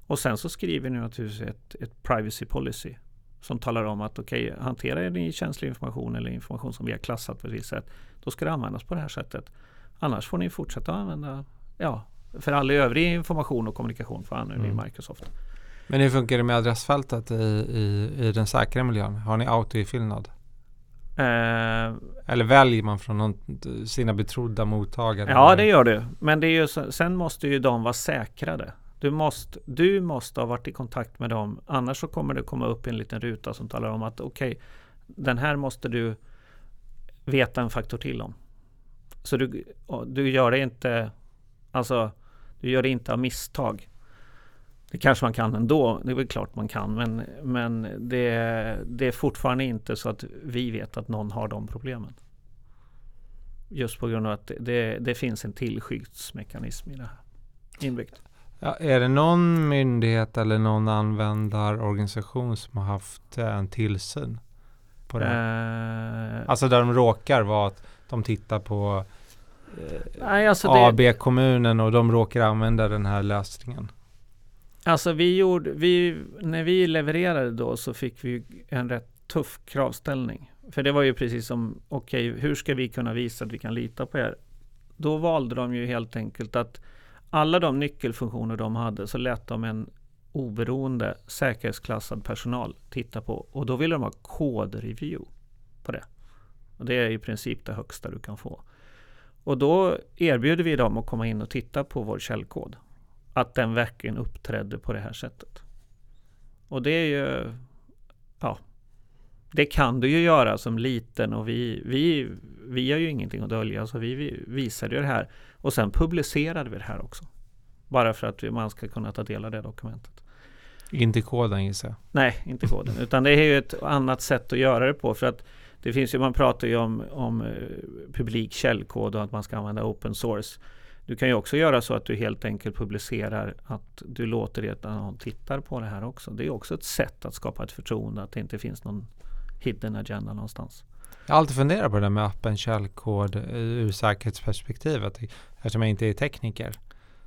Speaker 3: Och sen så skriver ni naturligtvis ett, ett privacy policy som talar om att okej, okay, hanterar ni känslig information eller information som vi har klassat på ett visst sätt, då ska det användas på det här sättet. Annars får ni fortsätta använda, ja, för all övrig information och kommunikation får använda mm. Microsoft.
Speaker 2: Men hur funkar det med adressfältet i, i, i den säkra miljön? Har ni auto-ifyllnad?
Speaker 3: Eh,
Speaker 2: Eller väljer man från någon, sina betrodda mottagare?
Speaker 3: Ja, det gör du. Men det är ju, sen måste ju de vara säkrade. Du måste, du måste ha varit i kontakt med dem. Annars så kommer det komma upp en liten ruta som talar om att okej, okay, den här måste du veta en faktor till om. Så du, du gör det inte, alltså du gör det inte av misstag. Det kanske man kan ändå, det är väl klart man kan, men, men det, det är fortfarande inte så att vi vet att någon har de problemen. Just på grund av att det, det finns en tillskyddsmekanism i det här inbyggt.
Speaker 2: Ja, är det någon myndighet eller någon användarorganisation som har haft en tillsyn? På det? Uh, alltså där de råkar vara att de tittar på eh,
Speaker 3: nej, alltså
Speaker 2: AB-kommunen och de råkar använda den här lösningen.
Speaker 3: Alltså vi gjorde, vi, när vi levererade då så fick vi en rätt tuff kravställning. För det var ju precis som, okej, okay, hur ska vi kunna visa att vi kan lita på er? Då valde de ju helt enkelt att alla de nyckelfunktioner de hade så lät de en oberoende säkerhetsklassad personal titta på och då ville de ha kodreview på det. Och det är i princip det högsta du kan få. Och då erbjuder vi dem att komma in och titta på vår källkod. Att den verkligen uppträdde på det här sättet. Och det är ju, ja, det kan du ju göra som liten och vi, vi, vi har ju ingenting att dölja så vi visade ju det här och sen publicerade vi det här också. Bara för att man ska kunna ta del av det dokumentet.
Speaker 2: Inte koden gissar jag?
Speaker 3: Nej, inte koden. Utan det är ju ett annat sätt att göra det på. För att det finns ju, man pratar ju om, om eh, publik källkod och att man ska använda open source. Du kan ju också göra så att du helt enkelt publicerar att du låter det att någon tittar på det här också. Det är också ett sätt att skapa ett förtroende att det inte finns någon hidden agenda någonstans.
Speaker 2: Jag har alltid funderat på det där med öppen källkod ur säkerhetsperspektivet eftersom jag inte är tekniker.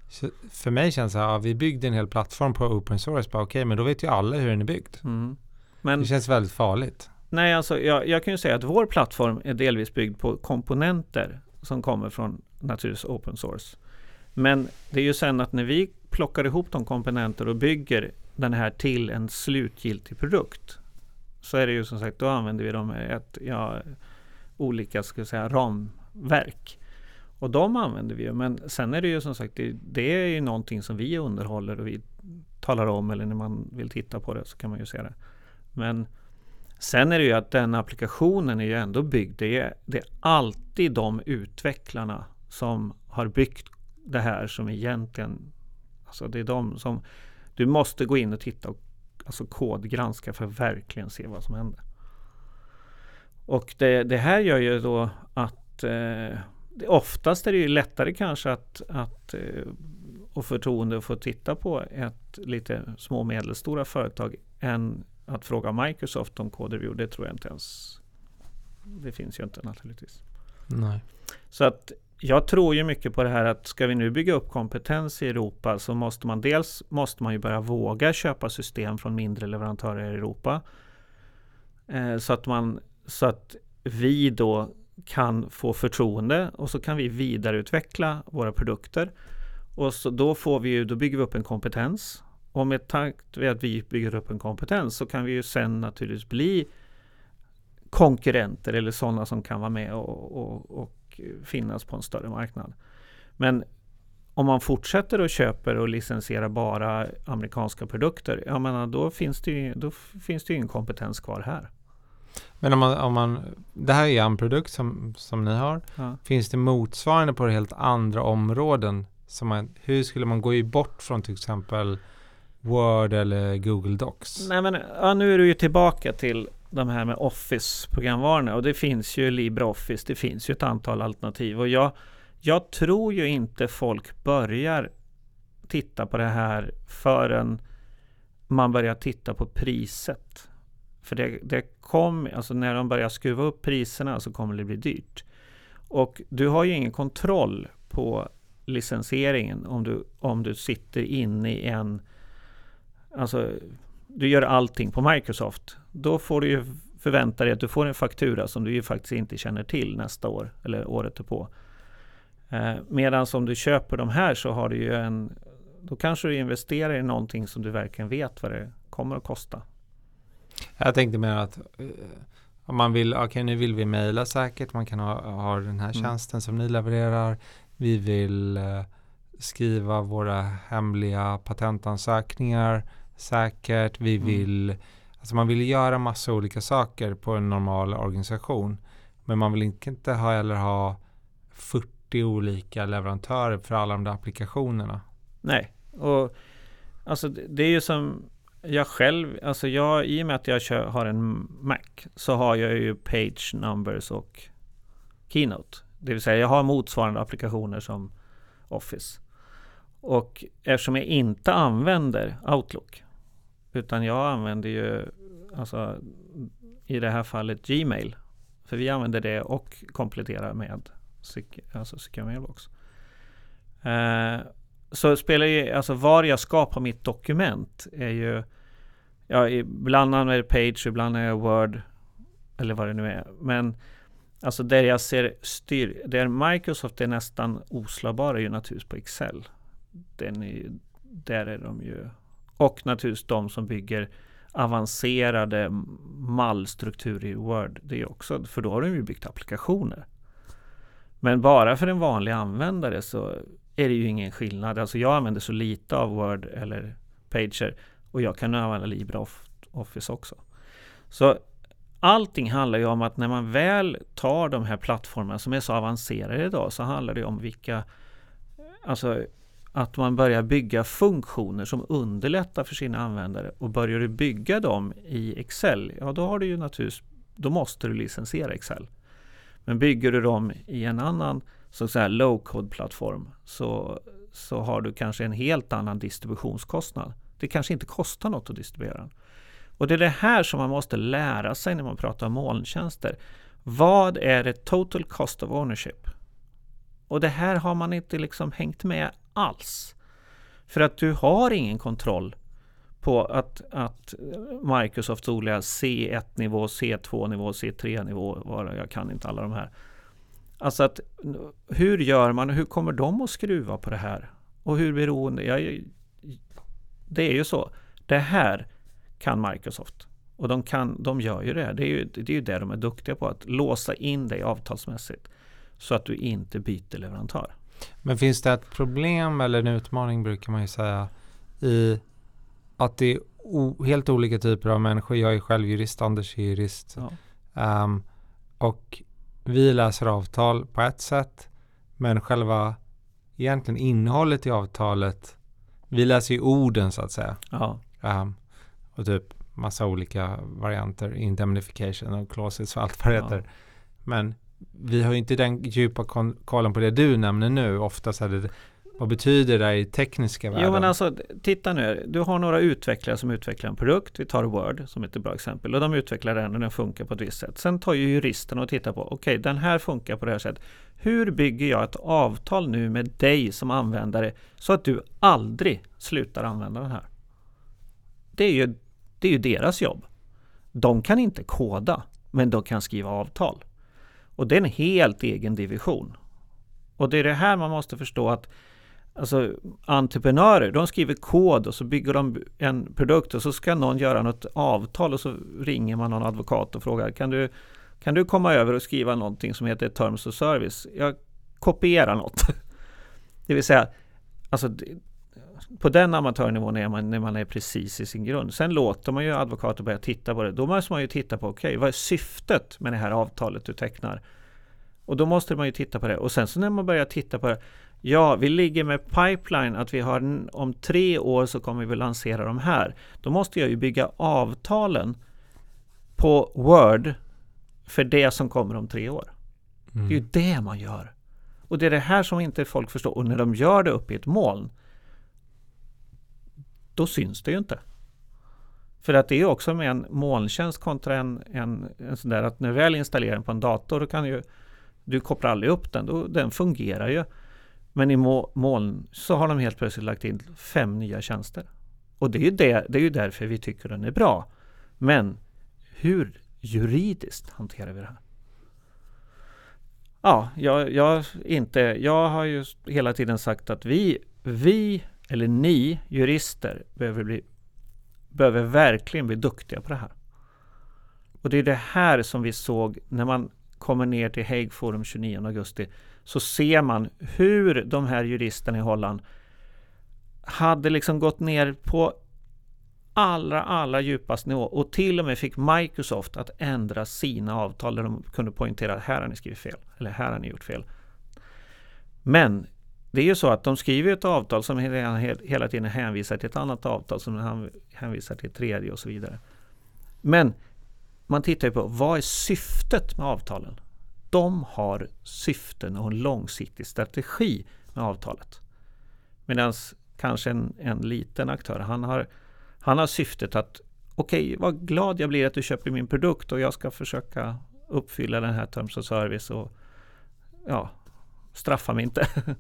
Speaker 2: Så för mig känns det att ja, vi byggde en hel plattform på open source. Okej, okay, men då vet ju alla hur den är byggd. Mm. Men, det känns väldigt farligt.
Speaker 3: Nej, alltså jag, jag, kan ju säga att vår plattform är delvis byggd på komponenter som kommer från naturligtvis open source. Men det är ju sen att när vi plockar ihop de komponenter och bygger den här till en slutgiltig produkt så är det ju som sagt, då använder vi dem ett, ja, olika ska säga, ramverk. Och de använder vi ju, men sen är det ju som sagt, det, det, är ju någonting som vi underhåller och vi talar om eller när man vill titta på det så kan man ju se det. Men sen är det ju att den applikationen är ju ändå byggd. Det är, det är alltid de utvecklarna som har byggt det här som egentligen, alltså det är de som, du måste gå in och titta och alltså kodgranska för att verkligen se vad som händer. Och det, det här gör ju då att eh, oftast är det ju lättare kanske att, att eh, och förtroende att få titta på ett lite små och medelstora företag än att fråga Microsoft om kodreview. Det tror jag inte ens. Det finns ju inte naturligtvis.
Speaker 2: Nej.
Speaker 3: Så att jag tror ju mycket på det här att ska vi nu bygga upp kompetens i Europa så måste man dels måste man ju börja våga köpa system från mindre leverantörer i Europa. Eh, så, att man, så att vi då kan få förtroende och så kan vi vidareutveckla våra produkter. Och så då, får vi ju, då bygger vi upp en kompetens. Och med takt med att vi bygger upp en kompetens så kan vi ju sen naturligtvis bli konkurrenter eller sådana som kan vara med och, och, och finnas på en större marknad. Men om man fortsätter och köper och licensierar bara amerikanska produkter, jag menar, då finns det ju, då finns det ingen kompetens kvar här.
Speaker 2: Men om man, om man, det här är en produkt som, som ni har.
Speaker 3: Ja.
Speaker 2: Finns det motsvarande på helt andra områden? Som man, hur skulle man gå bort från till exempel Word eller Google Docs?
Speaker 3: Nej men ja, nu är du ju tillbaka till de här med Office-programvarorna och det finns ju LibreOffice, det finns ju ett antal alternativ och jag, jag tror ju inte folk börjar titta på det här förrän man börjar titta på priset. För det, det kom, alltså när de börjar skruva upp priserna så kommer det bli dyrt. Och du har ju ingen kontroll på licensieringen om du, om du sitter inne i en Alltså du gör allting på Microsoft. Då får du ju förvänta dig att du får en faktura som du ju faktiskt inte känner till nästa år eller året på. Eh, Medan om du köper de här så har du ju en Då kanske du investerar i någonting som du verkligen vet vad det kommer att kosta.
Speaker 2: Jag tänkte mer att eh, om man vill, okej okay, nu vill vi mejla säkert, man kan ha, ha den här
Speaker 3: Mm.
Speaker 2: tjänsten som ni levererar. Vi vill eh, skriva våra hemliga patentansökningar säkert. Vi
Speaker 3: Mm.
Speaker 2: vill, alltså man vill göra massa olika saker på en normal organisation. Men man vill inte ha, eller ha 40 olika leverantörer för alla de där applikationerna.
Speaker 3: Nej, och alltså det det är ju som jag själv, alltså jag i och med att jag kör, har en Mac så har jag ju Page Numbers och Keynote. Det vill säga jag har motsvarande applikationer som Office. Och eftersom jag inte använder Outlook utan jag använder ju alltså i det här fallet Gmail. För vi använder det och kompletterar med Sec- alltså Secure Mailbox. Eh, så spelar ju, alltså var jag skapar mitt dokument är ju Ja, ibland använder jag Page, ibland är jag Word Eller vad det nu är. Men Alltså där jag ser styr, där Microsoft är nästan oslagbara är ju naturligtvis på Excel. Den är, ju- där är de ju och naturligtvis de som bygger avancerade mallstrukturer i Word. Det är också, för då har de ju byggt applikationer. Men bara för en vanlig användare så är det ju ingen skillnad. Alltså jag använder så lite av Word eller Pager och jag kan använda LibreOffice också. Så allting handlar ju om att när man väl tar de här plattformarna som är så avancerade idag så handlar det om vilka Alltså att man börjar bygga funktioner som underlättar för sina användare och börjar du bygga dem i Excel, ja då har du ju naturligtvis då måste du licensiera Excel. Men bygger du dem i en annan så att säga low-code-plattform så, så har du kanske en helt annan distributionskostnad. Det kanske inte kostar något att distribuera den. Och det är det här som man måste lära sig när man pratar om molntjänster. Vad är det total cost of ownership? Och det här har man inte liksom hängt med alls. För att du har ingen kontroll på att, att Microsofts olika C1-nivå, C2-nivå, C3-nivå, jag kan inte alla de här. Alltså att hur gör man och hur kommer de att skruva på det här? Och hur beroende? Jag, det är ju så. Det här kan Microsoft. Och de, kan, de gör ju det. Det är ju, det är ju det de är duktiga på. Att låsa in dig avtalsmässigt. Så att du inte byter leverantör.
Speaker 2: Men finns det ett problem eller en utmaning brukar man ju säga i att det är helt olika typer av människor. Jag är själv jurist, Anders är jurist.
Speaker 3: Ja.
Speaker 2: Ehm, och vi läser avtal på ett sätt men själva egentligen innehållet i avtalet vi läser ju orden så att säga.
Speaker 3: Ja,
Speaker 2: Ehm, och typ massa olika varianter, indemnification och clauses och allt vad det heter. Men vi har ju inte den djupa kollen på det du nämner nu. Ofta så är det, vad betyder det i tekniska världen?
Speaker 3: Jo men alltså titta nu. Du har några utvecklare som utvecklar en produkt. Vi tar Word som ett bra exempel. Och de utvecklar den och den funkar på ett visst sätt. Sen tar ju juristen och tittar på. Okej, den här funkar på det här sättet. Hur bygger jag ett avtal nu med dig som användare så att du aldrig slutar använda den här? Det är ju, det är ju deras jobb. De kan inte koda, men de kan skriva avtal. Och det är en helt egen division. Och det är det här man måste förstå att Alltså entreprenörer, de skriver kod och så bygger de en produkt och så ska någon göra något avtal och så ringer man någon advokat och frågar kan du, kan du komma över och skriva någonting som heter Terms of Service? Jag kopierar något. Det vill säga, alltså på den amatörnivån är man när man är precis i sin grund. Sen låter man ju advokater börja titta på det. Då måste man ju titta på, okej, okay, vad är syftet med det här avtalet du tecknar? Och då måste man ju titta på det. Och sen så när man börjar titta på det, ja, vi ligger med pipeline att vi har om tre år så kommer vi lansera de här. Då måste jag ju bygga avtalen på Word för det som kommer om tre år. Mm. Det är ju mm. det man gör. Och det är det här som inte folk förstår. Och när de gör det uppe i ett moln, då syns det ju inte. För att det är också med en molntjänst kontra en, en, en sån där att när du väl installerar den på en dator, då kan ju du kopplar aldrig upp den, då, den fungerar ju. Men i moln så har de helt plötsligt lagt in fem nya tjänster. Och det är ju, det, det är ju därför vi tycker den är bra. Men hur juridiskt hanterar vi det här? Ja, jag, jag, inte, jag har ju hela tiden sagt att vi, vi eller ni jurister behöver, bli, behöver verkligen bli duktiga på det här. Och det är det här som vi såg när man kommer ner till Hague Forum 29 augusti så ser man hur de här juristerna i Holland hade liksom gått ner på allra, allra djupast nivå och till och med fick Microsoft att ändra sina avtal där de kunde poängtera att här har ni skrivit fel eller här har ni gjort fel. Men det är ju så att de skriver ett avtal som hela tiden hänvisar till ett annat avtal som hänvisar till ett tredje och så vidare. Men man tittar ju på vad är syftet med avtalen? De har syften och en långsiktig strategi med avtalet. Medan kanske en, en liten aktör, han har, han har syftet att okej, okay, vad glad jag blir att du köper min produkt och jag ska försöka uppfylla den här terms of service och ja, straffa mig inte.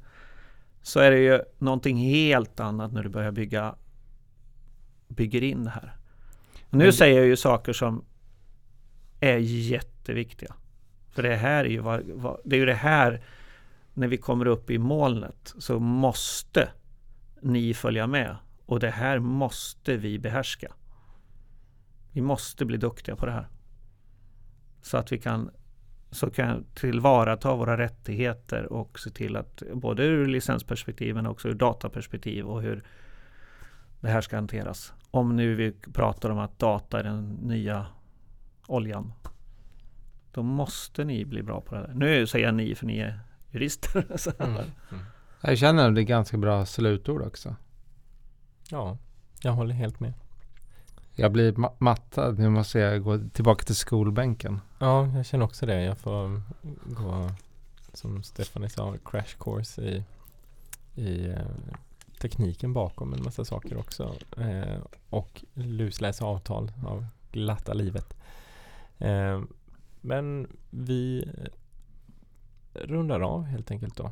Speaker 3: Så är det ju någonting helt annat när du börjar bygga bygger in det här. nu det, säger jag ju saker som är jätteviktiga. För det här är ju, vad, vad, det är ju det här, när vi kommer upp i molnet så måste ni följa med. Och det här måste vi behärska. Vi måste bli duktiga på det här. Så att vi kan, så kan tillvarata våra rättigheter och se till att både ur licensperspektiv men också ur dataperspektiv och hur det här ska hanteras. Om nu vi pratar om att data är den nya oljan. Då måste ni bli bra på det här. Nu säger jag ni för ni är jurister. mm. Mm.
Speaker 2: Jag känner att det är ganska bra slutord också.
Speaker 1: Ja, jag håller helt med.
Speaker 2: Jag blir ma mattad. Nu måste jag gå tillbaka till skolbänken.
Speaker 1: Ja, jag känner också det. Jag får gå, som Stefanie sa, crash course i, i eh, tekniken bakom en massa saker också. Eh, och lusläsa avtal av glatta livet. Eh, men vi eh, rundar av helt enkelt då.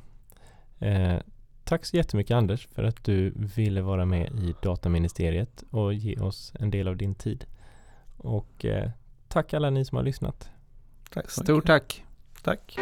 Speaker 1: Eh, Tack så jättemycket Anders för att du ville vara med i Dataministeriet och ge oss en del av din tid. Och eh, tack alla ni som har lyssnat.
Speaker 2: Tack Stort tack.
Speaker 3: Tack.